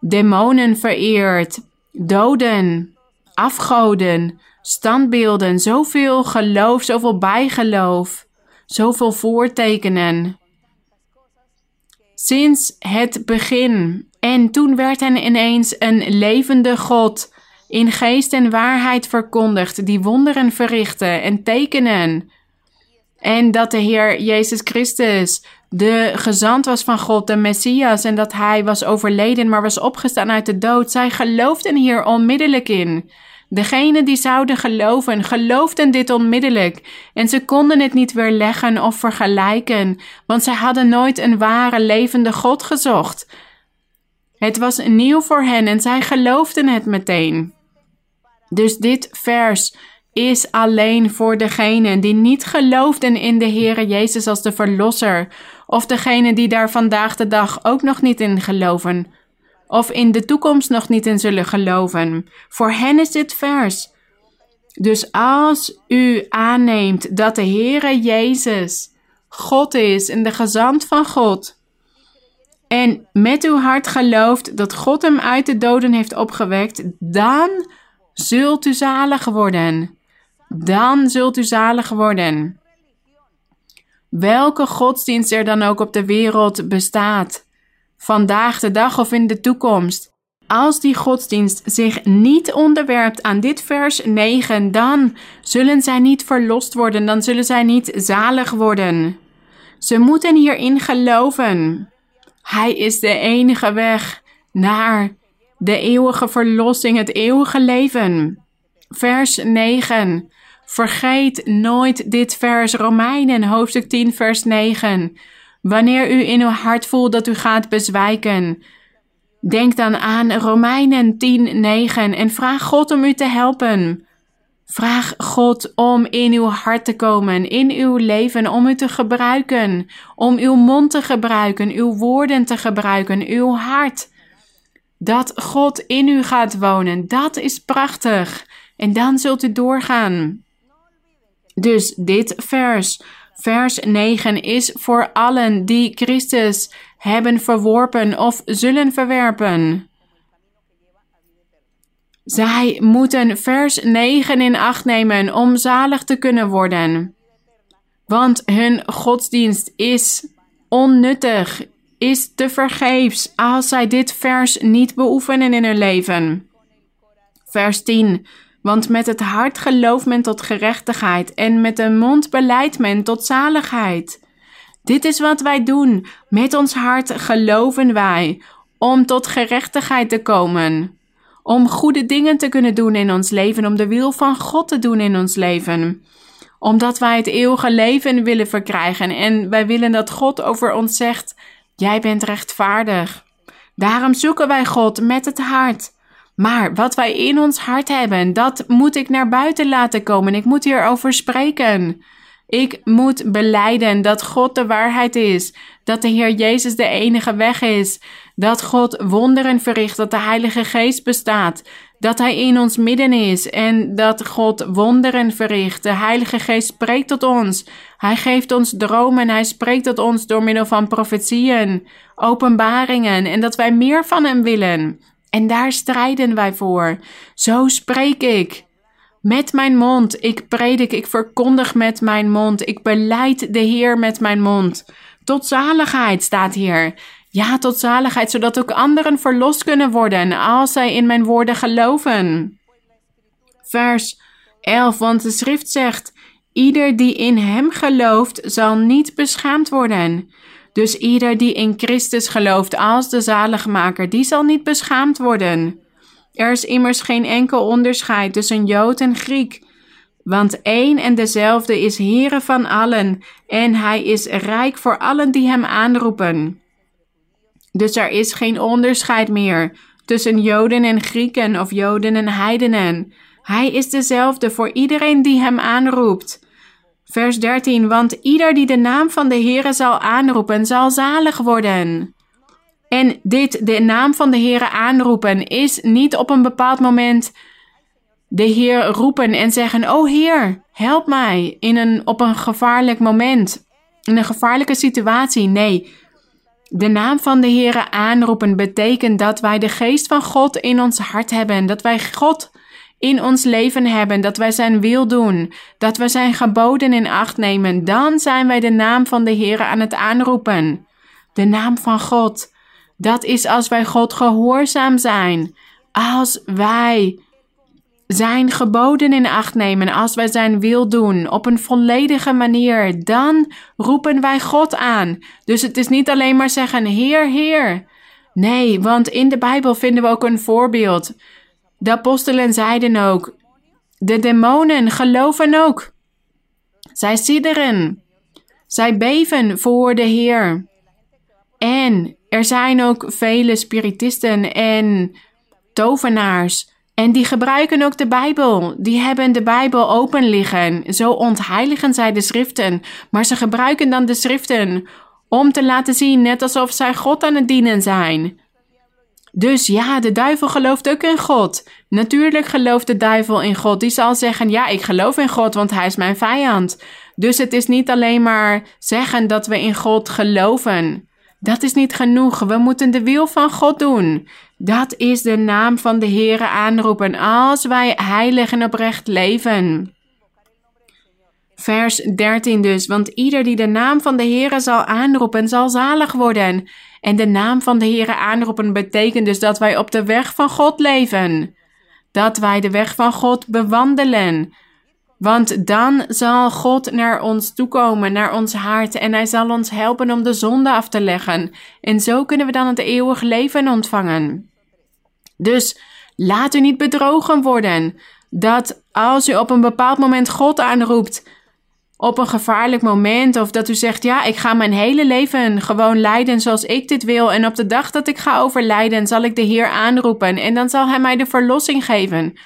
demonen vereerd, doden, afgoden, standbeelden, zoveel geloof, zoveel bijgeloof, zoveel voortekenen. Sinds het begin en toen werd hen ineens een levende God in geest en waarheid verkondigd, die wonderen verrichtte en tekenen. En dat de Heer Jezus Christus de gezant was van God, de Messias, en dat hij was overleden, maar was opgestaan uit de dood. Zij geloofden hier onmiddellijk in. Degenen die zouden geloven, geloofden dit onmiddellijk en ze konden het niet weerleggen of vergelijken, want zij hadden nooit een ware levende God gezocht. Het was nieuw voor hen en zij geloofden het meteen. Dus dit vers is alleen voor degenen die niet geloofden in de Heere Jezus als de Verlosser, of degenen die daar vandaag de dag ook nog niet in geloven, of in de toekomst nog niet in zullen geloven. Voor hen is dit vers. Dus als u aanneemt dat de Heere Jezus God is en de gezant van God, en met uw hart gelooft dat God hem uit de doden heeft opgewekt, dan zult u zalig worden. Dan zult u zalig worden. Welke godsdienst er dan ook op de wereld bestaat, vandaag de dag of in de toekomst, als die godsdienst zich niet onderwerpt aan dit vers 9, dan zullen zij niet verlost worden, dan zullen zij niet zalig worden. Ze moeten hierin geloven. Hij is de enige weg naar de eeuwige verlossing, het eeuwige leven. Vers 9. Vergeet nooit dit vers, Romeinen, hoofdstuk 10, vers 9. Wanneer u in uw hart voelt dat u gaat bezwijken, denk dan aan Romeinen 10, 9 en vraag God om u te helpen. Vraag God om in uw hart te komen, in uw leven, om u te gebruiken, om uw mond te gebruiken, uw woorden te gebruiken, uw hart. Dat God in u gaat wonen, dat is prachtig. En dan zult u doorgaan. Dus dit vers, vers 9, is voor allen die Christus hebben verworpen of zullen verwerpen. Zij moeten vers 9 in acht nemen om zalig te kunnen worden. Want hun godsdienst is onnuttig, is te vergeefs als zij dit vers niet beoefenen in hun leven. Vers 10. Want met het hart gelooft men tot gerechtigheid en met de mond beleidt men tot zaligheid. Dit is wat wij doen. Met ons hart geloven wij om tot gerechtigheid te komen. Om goede dingen te kunnen doen in ons leven, om de wil van God te doen in ons leven. Omdat wij het eeuwige leven willen verkrijgen en wij willen dat God over ons zegt: Jij bent rechtvaardig. Daarom zoeken wij God met het hart. Maar wat wij in ons hart hebben, dat moet ik naar buiten laten komen. Ik moet hierover spreken. Ik moet beleiden dat God de waarheid is, dat de Heer Jezus de enige weg is, dat God wonderen verricht, dat de Heilige Geest bestaat, dat Hij in ons midden is en dat God wonderen verricht. De Heilige Geest spreekt tot ons. Hij geeft ons dromen, Hij spreekt tot ons door middel van profetieën, openbaringen en dat wij meer van Hem willen. En daar strijden wij voor. Zo spreek ik. Met mijn mond, ik predik, ik verkondig met mijn mond, ik beleid de Heer met mijn mond. Tot zaligheid staat hier. Ja, tot zaligheid, zodat ook anderen verlost kunnen worden als zij in mijn woorden geloven. Vers 11, want de schrift zegt: Ieder die in hem gelooft, zal niet beschaamd worden. Dus ieder die in Christus gelooft als de zaligmaker, die zal niet beschaamd worden. Er is immers geen enkel onderscheid tussen Jood en Griek. Want één en dezelfde is Heere van allen, en hij is rijk voor allen die hem aanroepen. Dus er is geen onderscheid meer tussen Joden en Grieken of Joden en heidenen. Hij is dezelfde voor iedereen die hem aanroept. Vers 13, want ieder die de naam van de Heere zal aanroepen, zal zalig worden. En dit, de naam van de Heere aanroepen, is niet op een bepaald moment de Heer roepen en zeggen: Oh Heer, help mij in een, op een gevaarlijk moment, in een gevaarlijke situatie. Nee, de naam van de Heere aanroepen betekent dat wij de geest van God in ons hart hebben, dat wij God in ons leven hebben, dat wij zijn wil doen, dat we zijn geboden in acht nemen, dan zijn wij de naam van de Heere aan het aanroepen. De naam van God. Dat is als wij God gehoorzaam zijn. Als wij zijn geboden in acht nemen, als wij zijn wil doen op een volledige manier, dan roepen wij God aan. Dus het is niet alleen maar zeggen: Heer, Heer. Nee, want in de Bijbel vinden we ook een voorbeeld. De apostelen zeiden ook: De demonen geloven ook. Zij sidderen. Zij beven voor de Heer. En er zijn ook vele spiritisten en tovenaars en die gebruiken ook de Bijbel. Die hebben de Bijbel open liggen. Zo ontheiligen zij de schriften. Maar ze gebruiken dan de schriften om te laten zien, net alsof zij God aan het dienen zijn. Dus ja, de duivel gelooft ook in God. Natuurlijk gelooft de duivel in God. Die zal zeggen: Ja, ik geloof in God, want hij is mijn vijand. Dus het is niet alleen maar zeggen dat we in God geloven. Dat is niet genoeg. We moeten de wil van God doen. Dat is de naam van de Heere aanroepen als wij heilig en oprecht leven. Vers 13 dus, want ieder die de naam van de Heere zal aanroepen, zal zalig worden. En de naam van de Heere aanroepen betekent dus dat wij op de weg van God leven. Dat wij de weg van God bewandelen. Want dan zal God naar ons toekomen, naar ons hart, en Hij zal ons helpen om de zonde af te leggen. En zo kunnen we dan het eeuwig leven ontvangen. Dus laat u niet bedrogen worden dat als u op een bepaald moment God aanroept, op een gevaarlijk moment, of dat u zegt: Ja, ik ga mijn hele leven gewoon lijden zoals ik dit wil, en op de dag dat ik ga overlijden, zal ik de Heer aanroepen en dan zal Hij mij de verlossing geven.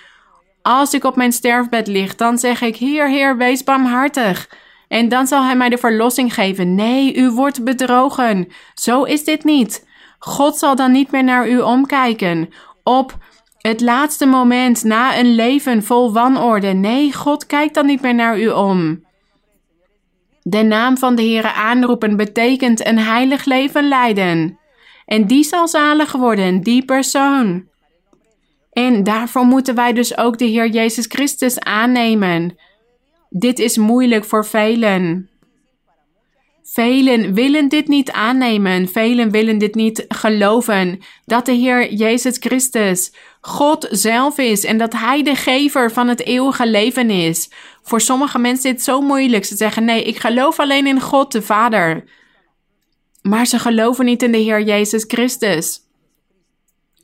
Als ik op mijn sterfbed lig, dan zeg ik: Heer, Heer, wees barmhartig. En dan zal Hij mij de verlossing geven. Nee, u wordt bedrogen. Zo is dit niet. God zal dan niet meer naar u omkijken. Op het laatste moment na een leven vol wanorde. Nee, God kijkt dan niet meer naar u om. De naam van de Heere aanroepen betekent een heilig leven leiden. En die zal zalig worden, die persoon. En daarvoor moeten wij dus ook de Heer Jezus Christus aannemen. Dit is moeilijk voor velen. Velen willen dit niet aannemen. Velen willen dit niet geloven. Dat de Heer Jezus Christus God zelf is en dat Hij de gever van het eeuwige leven is. Voor sommige mensen is het zo moeilijk. Ze zeggen: Nee, ik geloof alleen in God de Vader. Maar ze geloven niet in de Heer Jezus Christus.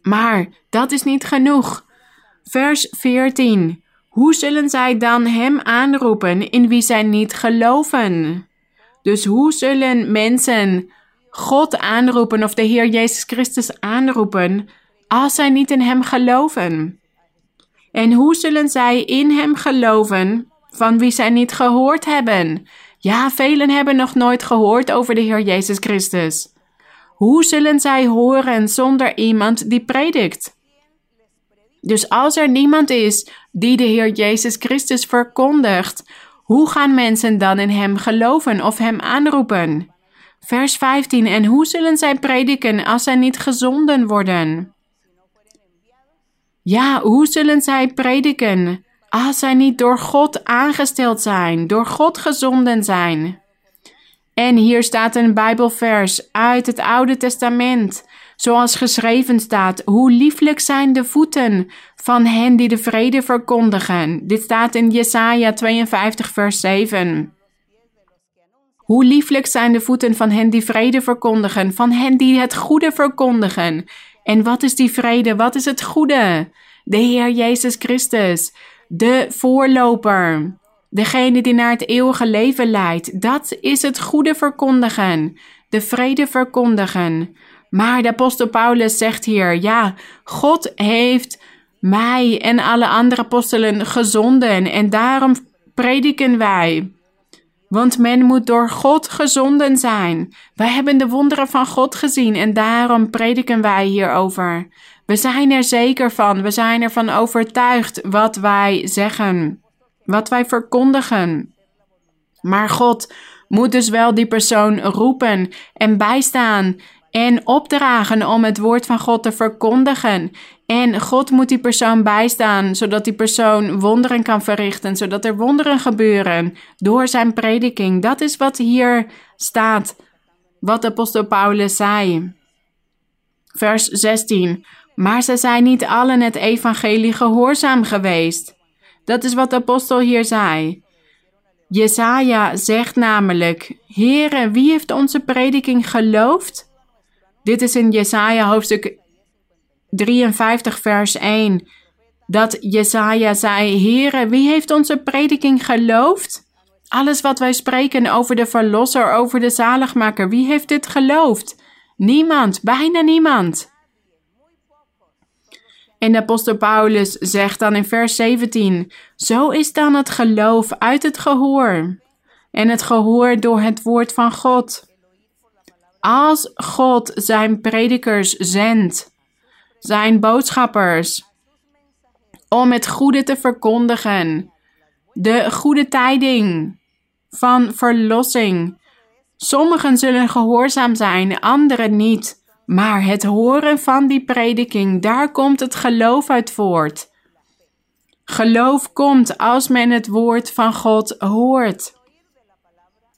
Maar dat is niet genoeg. Vers 14. Hoe zullen zij dan Hem aanroepen in wie zij niet geloven? Dus hoe zullen mensen God aanroepen of de Heer Jezus Christus aanroepen als zij niet in Hem geloven? En hoe zullen zij in Hem geloven van wie zij niet gehoord hebben? Ja, velen hebben nog nooit gehoord over de Heer Jezus Christus. Hoe zullen zij horen zonder iemand die predikt? Dus als er niemand is die de Heer Jezus Christus verkondigt, hoe gaan mensen dan in Hem geloven of Hem aanroepen? Vers 15. En hoe zullen zij prediken als zij niet gezonden worden? Ja, hoe zullen zij prediken als zij niet door God aangesteld zijn, door God gezonden zijn? En hier staat een Bijbelvers uit het Oude Testament, zoals geschreven staat: Hoe lieflijk zijn de voeten van hen die de vrede verkondigen. Dit staat in Jesaja 52, vers 7. Hoe lieflijk zijn de voeten van hen die vrede verkondigen, van hen die het goede verkondigen. En wat is die vrede? Wat is het goede? De Heer Jezus Christus, de voorloper, degene die naar het eeuwige leven leidt. Dat is het goede verkondigen, de vrede verkondigen. Maar de apostel Paulus zegt hier, ja, God heeft mij en alle andere apostelen gezonden en daarom prediken wij. Want men moet door God gezonden zijn. Wij hebben de wonderen van God gezien en daarom prediken wij hierover. We zijn er zeker van, we zijn ervan overtuigd wat wij zeggen, wat wij verkondigen. Maar God moet dus wel die persoon roepen en bijstaan en opdragen om het woord van God te verkondigen. En God moet die persoon bijstaan, zodat die persoon wonderen kan verrichten, zodat er wonderen gebeuren door zijn prediking. Dat is wat hier staat, wat apostel Paulus zei. Vers 16. Maar ze zijn niet allen het evangelie gehoorzaam geweest. Dat is wat de apostel hier zei. Jesaja zegt namelijk: Heere, wie heeft onze prediking geloofd? Dit is in Jesaja hoofdstuk 53 vers 1. Dat Jesaja zei, Heere, wie heeft onze prediking geloofd? Alles wat wij spreken over de verlosser, over de zaligmaker, wie heeft dit geloofd? Niemand, bijna niemand. En de apostel Paulus zegt dan in vers 17: Zo is dan het geloof uit het gehoor, en het gehoor door het woord van God. Als God zijn predikers zendt, zijn boodschappers, om het goede te verkondigen, de goede tijding van verlossing. Sommigen zullen gehoorzaam zijn, anderen niet. Maar het horen van die prediking, daar komt het geloof uit voort. Geloof komt als men het woord van God hoort.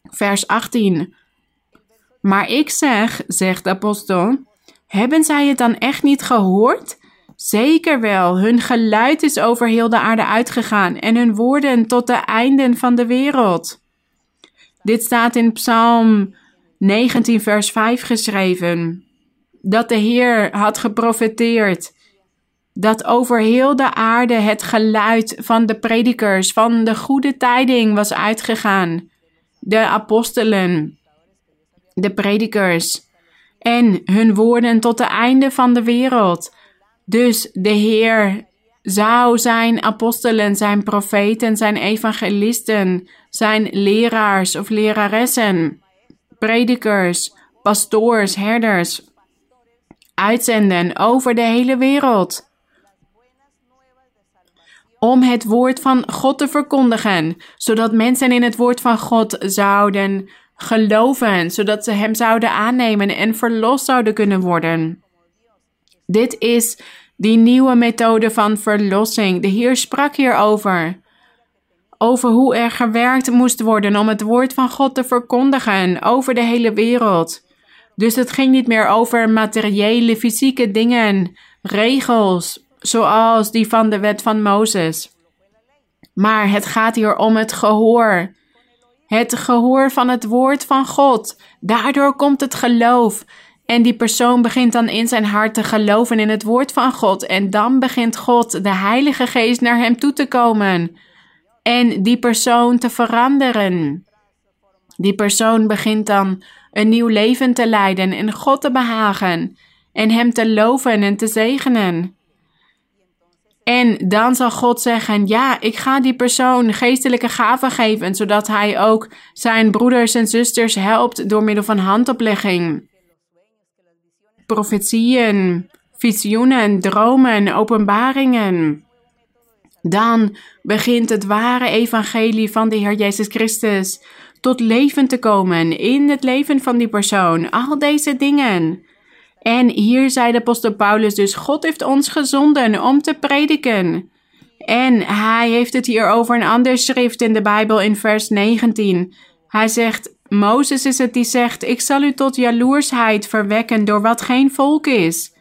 Vers 18. Maar ik zeg, zegt de apostel, hebben zij het dan echt niet gehoord? Zeker wel, hun geluid is over heel de aarde uitgegaan en hun woorden tot de einden van de wereld. Dit staat in Psalm 19, vers 5 geschreven. Dat de Heer had geprofeteerd dat over heel de aarde het geluid van de predikers van de goede tijding was uitgegaan. De apostelen, de predikers en hun woorden tot de einde van de wereld. Dus de Heer zou zijn apostelen, zijn profeten, zijn evangelisten, zijn leraars of leraressen, predikers, pastoors, herders uitzenden over de hele wereld om het woord van God te verkondigen, zodat mensen in het woord van God zouden geloven, zodat ze Hem zouden aannemen en verlost zouden kunnen worden. Dit is die nieuwe methode van verlossing. De Heer sprak hierover. Over hoe er gewerkt moest worden om het woord van God te verkondigen over de hele wereld. Dus het ging niet meer over materiële, fysieke dingen, regels, zoals die van de wet van Mozes. Maar het gaat hier om het gehoor. Het gehoor van het woord van God. Daardoor komt het geloof. En die persoon begint dan in zijn hart te geloven in het woord van God. En dan begint God, de Heilige Geest, naar hem toe te komen. En die persoon te veranderen. Die persoon begint dan een nieuw leven te leiden en God te behagen. En hem te loven en te zegenen. En dan zal God zeggen: Ja, ik ga die persoon geestelijke gaven geven, zodat hij ook zijn broeders en zusters helpt door middel van handoplegging. Profetieën, visioenen, dromen, openbaringen. Dan begint het ware evangelie van de Heer Jezus Christus tot leven te komen in het leven van die persoon. Al deze dingen. En hier zei de apostel Paulus dus, God heeft ons gezonden om te prediken. En hij heeft het hier over een ander schrift in de Bijbel in vers 19. Hij zegt, Mozes is het die zegt, ik zal u tot jaloersheid verwekken door wat geen volk is.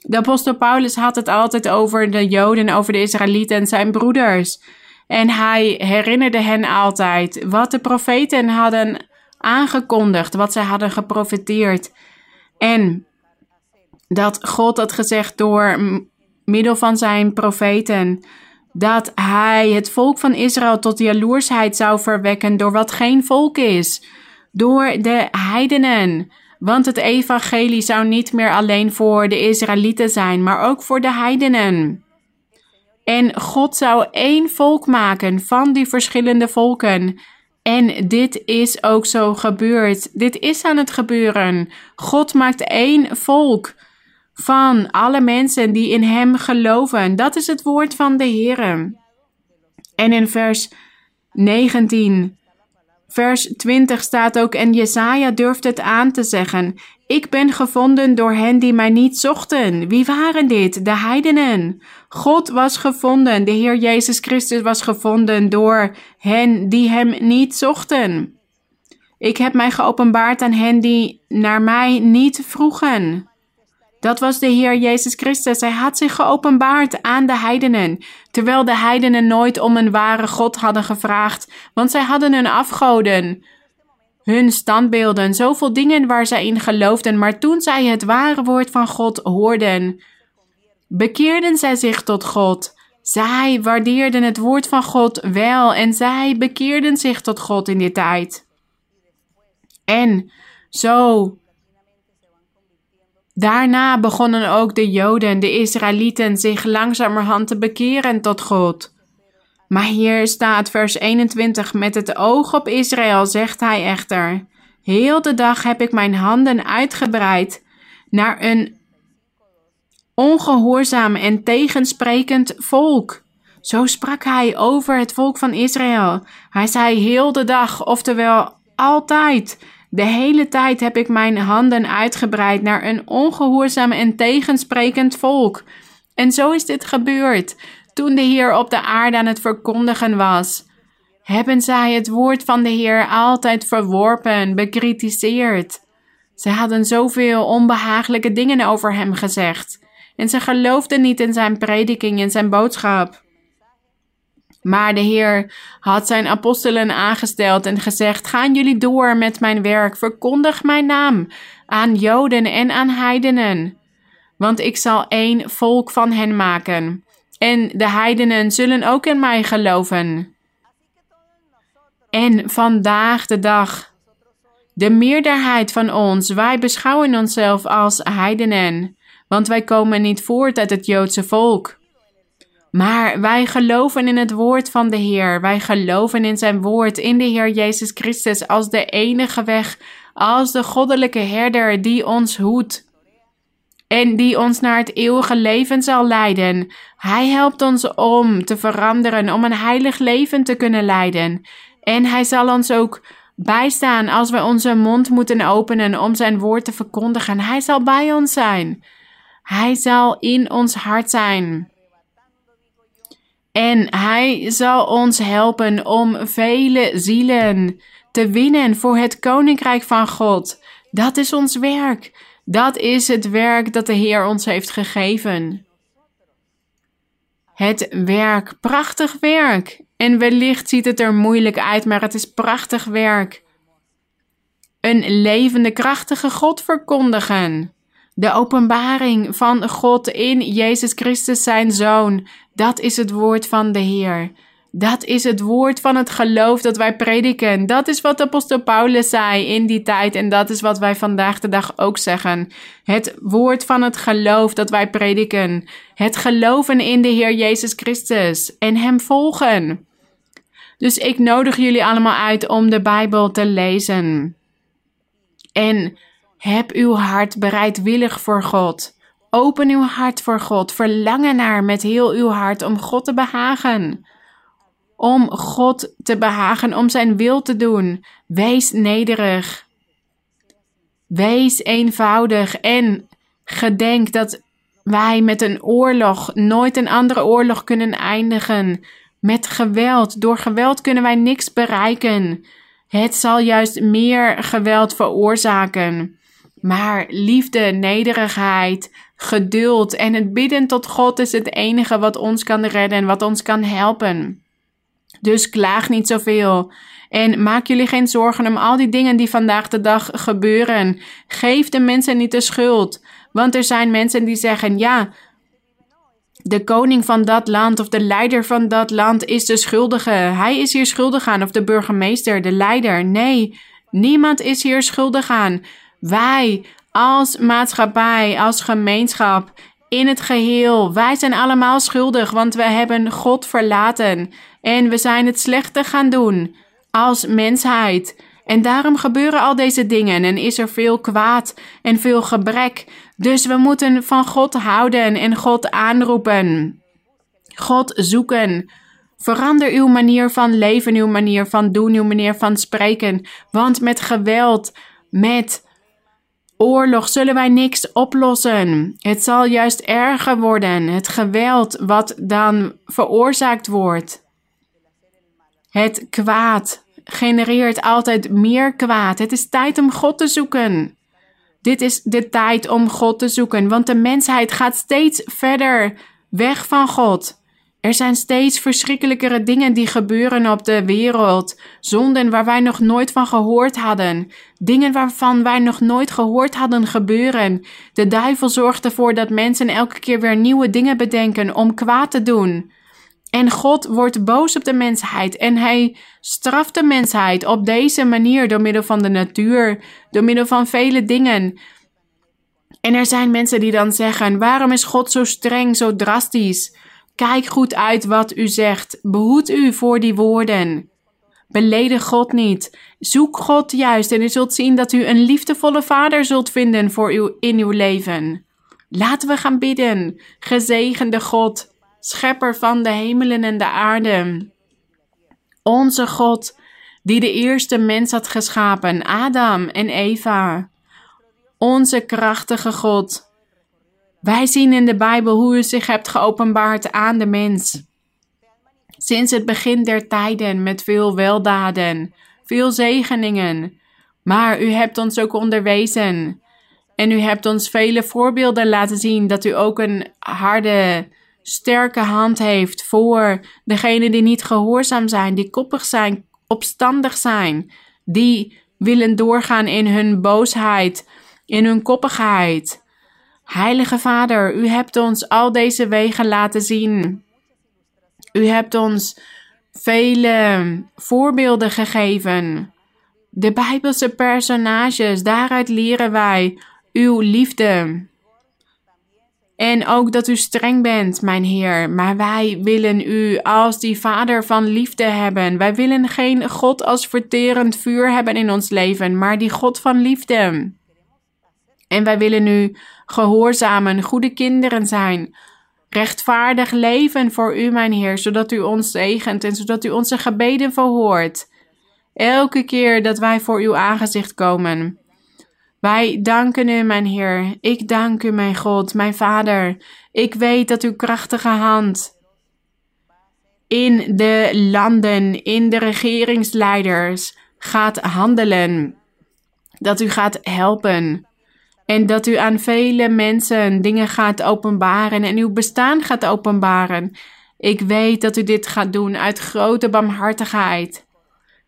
De apostel Paulus had het altijd over de Joden, over de Israëlieten en zijn broeders. En hij herinnerde hen altijd wat de profeten hadden aangekondigd, wat zij hadden geprofeteerd. En dat God had gezegd door middel van zijn profeten. Dat hij het volk van Israël tot jaloersheid zou verwekken door wat geen volk is. Door de heidenen. Want het evangelie zou niet meer alleen voor de Israëlieten zijn, maar ook voor de heidenen. En God zou één volk maken van die verschillende volken. En dit is ook zo gebeurd. Dit is aan het gebeuren. God maakt één volk van alle mensen die in Hem geloven. Dat is het woord van de Heer. En in vers 19, vers 20 staat ook, en Jesaja durft het aan te zeggen, ik ben gevonden door hen die mij niet zochten. Wie waren dit? De heidenen. God was gevonden, de Heer Jezus Christus was gevonden door hen die Hem niet zochten. Ik heb mij geopenbaard aan hen die naar mij niet vroegen. Dat was de Heer Jezus Christus. Hij had zich geopenbaard aan de heidenen, terwijl de heidenen nooit om een ware God hadden gevraagd, want zij hadden hun afgoden, hun standbeelden, zoveel dingen waar zij in geloofden, maar toen zij het ware woord van God hoorden, bekeerden zij zich tot God. Zij waardeerden het woord van God wel en zij bekeerden zich tot God in die tijd. En zo Daarna begonnen ook de Joden, de Israëlieten, zich langzamerhand te bekeren tot God. Maar hier staat vers 21, met het oog op Israël zegt hij echter, heel de dag heb ik mijn handen uitgebreid naar een ongehoorzaam en tegensprekend volk. Zo sprak hij over het volk van Israël. Hij zei heel de dag, oftewel altijd. De hele tijd heb ik mijn handen uitgebreid naar een ongehoorzaam en tegensprekend volk. En zo is dit gebeurd. Toen de Heer op de aarde aan het verkondigen was, hebben zij het woord van de Heer altijd verworpen, bekritiseerd. Zij hadden zoveel onbehagelijke dingen over hem gezegd. En ze geloofden niet in zijn prediking en zijn boodschap. Maar de Heer had zijn apostelen aangesteld en gezegd: Gaan jullie door met mijn werk, verkondig mijn naam aan Joden en aan heidenen. Want ik zal één volk van hen maken. En de heidenen zullen ook in mij geloven. En vandaag de dag, de meerderheid van ons, wij beschouwen onszelf als heidenen, want wij komen niet voort uit het Joodse volk. Maar wij geloven in het woord van de Heer. Wij geloven in zijn woord, in de Heer Jezus Christus als de enige weg, als de goddelijke herder die ons hoedt en die ons naar het eeuwige leven zal leiden. Hij helpt ons om te veranderen, om een heilig leven te kunnen leiden. En hij zal ons ook bijstaan als we onze mond moeten openen om zijn woord te verkondigen. Hij zal bij ons zijn. Hij zal in ons hart zijn. En hij zal ons helpen om vele zielen te winnen voor het koninkrijk van God. Dat is ons werk. Dat is het werk dat de Heer ons heeft gegeven. Het werk, prachtig werk. En wellicht ziet het er moeilijk uit, maar het is prachtig werk. Een levende, krachtige God verkondigen. De openbaring van God in Jezus Christus, zijn Zoon. Dat is het woord van de Heer. Dat is het woord van het geloof dat wij prediken. Dat is wat apostel Paulus zei in die tijd en dat is wat wij vandaag de dag ook zeggen. Het woord van het geloof dat wij prediken. Het geloven in de Heer Jezus Christus en Hem volgen. Dus ik nodig jullie allemaal uit om de Bijbel te lezen. En heb uw hart bereidwillig voor God. Open uw hart voor God. Verlangen naar met heel uw hart om God te behagen. Om God te behagen, om zijn wil te doen. Wees nederig. Wees eenvoudig en gedenk dat wij met een oorlog nooit een andere oorlog kunnen eindigen. Met geweld. Door geweld kunnen wij niks bereiken. Het zal juist meer geweld veroorzaken. Maar liefde, nederigheid, geduld en het bidden tot God is het enige wat ons kan redden en wat ons kan helpen. Dus klaag niet zoveel. En maak jullie geen zorgen om al die dingen die vandaag de dag gebeuren. Geef de mensen niet de schuld. Want er zijn mensen die zeggen: ja, de koning van dat land of de leider van dat land is de schuldige. Hij is hier schuldig aan. Of de burgemeester, de leider. Nee, niemand is hier schuldig aan. Wij als maatschappij, als gemeenschap, in het geheel, wij zijn allemaal schuldig, want we hebben God verlaten en we zijn het slechte gaan doen als mensheid. En daarom gebeuren al deze dingen en is er veel kwaad en veel gebrek. Dus we moeten van God houden en God aanroepen. God zoeken. Verander uw manier van leven, uw manier van doen, uw manier van spreken. Want met geweld, met oorlog zullen wij niks oplossen. Het zal juist erger worden. Het geweld wat dan veroorzaakt wordt. Het kwaad genereert altijd meer kwaad. Het is tijd om God te zoeken. Dit is de tijd om God te zoeken, want de mensheid gaat steeds verder weg van God. Er zijn steeds verschrikkelijkere dingen die gebeuren op de wereld. Zonden waar wij nog nooit van gehoord hadden. Dingen waarvan wij nog nooit gehoord hadden gebeuren. De duivel zorgt ervoor dat mensen elke keer weer nieuwe dingen bedenken om kwaad te doen. En God wordt boos op de mensheid en hij straft de mensheid op deze manier door middel van de natuur, door middel van vele dingen. En er zijn mensen die dan zeggen: waarom is God zo streng, zo drastisch? Kijk goed uit wat u zegt. Behoed u voor die woorden. Beledig God niet. Zoek God juist en u zult zien dat u een liefdevolle vader zult vinden voor u in uw leven. Laten we gaan bidden. Gezegende God, schepper van de hemelen en de aarde. Onze God, die de eerste mens had geschapen, Adam en Eva. Onze krachtige God wij zien in de Bijbel hoe u zich hebt geopenbaard aan de mens. Sinds het begin der tijden met veel weldaden, veel zegeningen. Maar u hebt ons ook onderwezen En u hebt ons vele voorbeelden laten zien dat u ook een harde, sterke hand heeft voor degenen die niet gehoorzaam zijn, die koppig zijn, opstandig zijn, die willen doorgaan in hun boosheid, in hun koppigheid. Heilige Vader, u hebt ons al deze wegen laten zien. U hebt ons vele voorbeelden gegeven. De Bijbelse personages, daaruit leren wij uw liefde. En ook dat u streng bent, mijn Heer. Maar wij willen u als die Vader van liefde hebben. Wij willen geen God als verterend vuur hebben in ons leven, maar die God van liefde. En wij willen u gehoorzamen, goede kinderen zijn. Rechtvaardig leven voor u, mijn Heer, zodat u ons zegent en zodat u onze gebeden verhoort. Elke keer dat wij voor uw aangezicht komen. Wij danken u, mijn Heer. Ik dank u, mijn God, mijn Vader. Ik weet dat uw krachtige hand in de landen, in de regeringsleiders gaat handelen. Dat u gaat helpen. En dat u aan vele mensen dingen gaat openbaren en uw bestaan gaat openbaren. Ik weet dat u dit gaat doen uit grote barmhartigheid.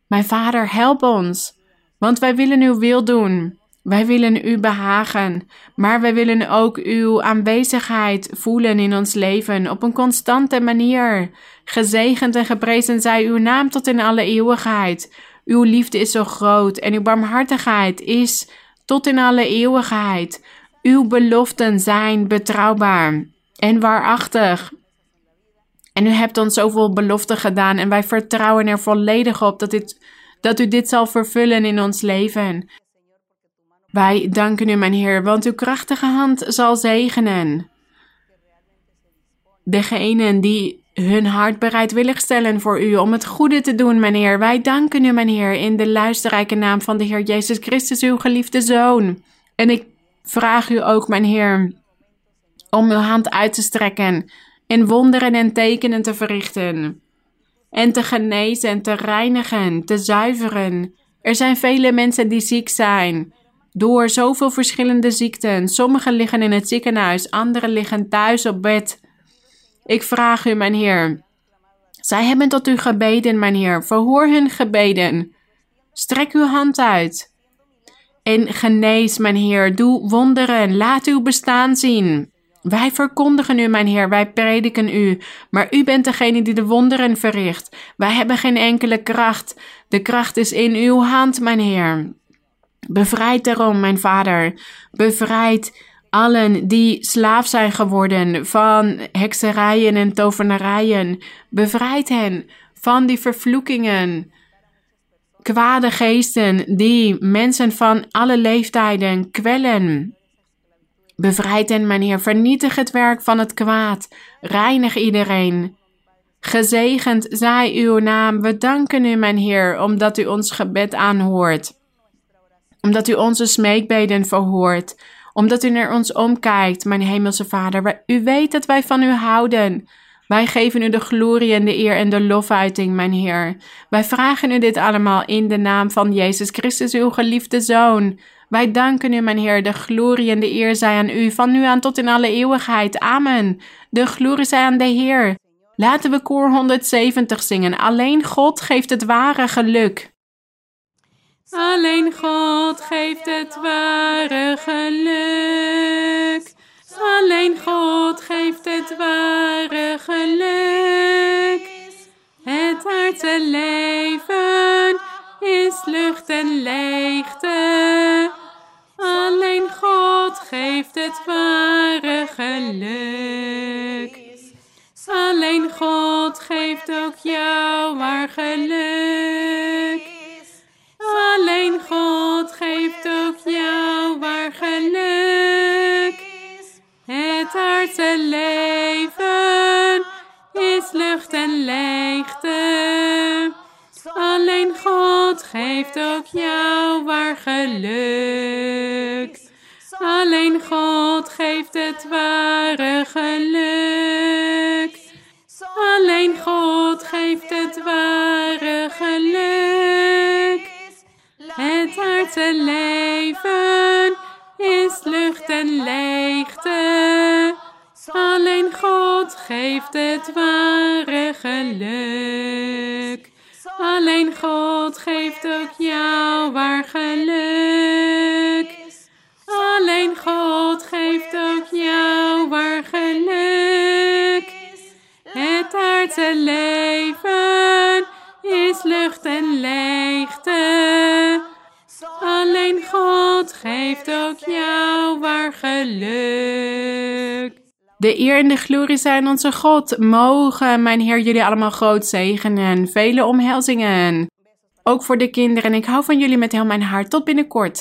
Mijn Vader, help ons, want wij willen uw wil doen. Wij willen u behagen, maar wij willen ook uw aanwezigheid voelen in ons leven op een constante manier. Gezegend en geprezen zij uw naam tot in alle eeuwigheid. Uw liefde is zo groot en uw barmhartigheid is tot in alle eeuwigheid. Uw beloften zijn betrouwbaar en waarachtig. En u hebt ons zoveel beloften gedaan en wij vertrouwen er volledig op dat, dit, dat u dit zal vervullen in ons leven. Wij danken u, mijn Heer, want uw krachtige hand zal zegenen. Degenen die hun hart bereidwillig stellen voor u om het goede te doen, mijn Heer. Wij danken u, mijn Heer, in de luisterrijke naam van de Heer Jezus Christus, uw geliefde Zoon. En ik vraag u ook, mijn Heer, om uw hand uit te strekken en wonderen en tekenen te verrichten. En te genezen, te reinigen, te zuiveren. Er zijn vele mensen die ziek zijn door zoveel verschillende ziekten. Sommigen liggen in het ziekenhuis, anderen liggen thuis op bed. Ik vraag u, mijn Heer. Zij hebben tot u gebeden, mijn Heer. Verhoor hun gebeden. Strek uw hand uit. En genees, mijn Heer. Doe wonderen. Laat uw bestaan zien. Wij verkondigen u, mijn Heer, wij prediken u, maar u bent degene die de wonderen verricht. Wij hebben geen enkele kracht. De kracht is in uw hand, mijn Heer. Bevrijd daarom, mijn vader. Bevrijd allen die slaaf zijn geworden van hekserijen en tovenarijen. Bevrijd hen van die vervloekingen. Kwade geesten die mensen van alle leeftijden kwellen. Bevrijd hen, mijn Heer. Vernietig het werk van het kwaad. Reinig iedereen. Gezegend zij uw naam. We danken u, mijn Heer, omdat u ons gebed aanhoort omdat u onze smeekbeden verhoort, omdat u naar ons omkijkt, mijn hemelse Vader. U weet dat wij van u houden. Wij geven u de glorie en de eer en de lofuiting, mijn Heer. Wij vragen u dit allemaal in de naam van Jezus Christus, uw geliefde Zoon. Wij danken u, mijn Heer. De glorie en de eer zij aan u, van nu aan tot in alle eeuwigheid. Amen. De glorie zij aan de Heer. Laten we koor 170 zingen. Alleen God geeft het ware geluk.
Alleen God geeft het ware geluk. Alleen God geeft het ware geluk. Het aardse leven is lucht en leegte. Alleen God geeft het ware geluk. Alleen God geeft ook jou waar geluk. Aardse leven is lucht en leegte. Alleen God geeft ook jou waar geluk. Alleen God geeft het ware geluk. Alleen God geeft het ware geluk. Het aardse leven is leuk. en leegte. Geeft het ware geluk. Alleen God geeft ook jou waar geluk. Alleen God geeft ook jou waar geluk. Het aardse leven is lucht en leegte. Alleen God geeft ook jou waar geluk.
De eer en de glorie zijn onze God. Mogen mijn Heer jullie allemaal groot zegenen. Vele omhelzingen. Ook voor de kinderen. Ik hou van jullie met heel mijn hart. Tot binnenkort.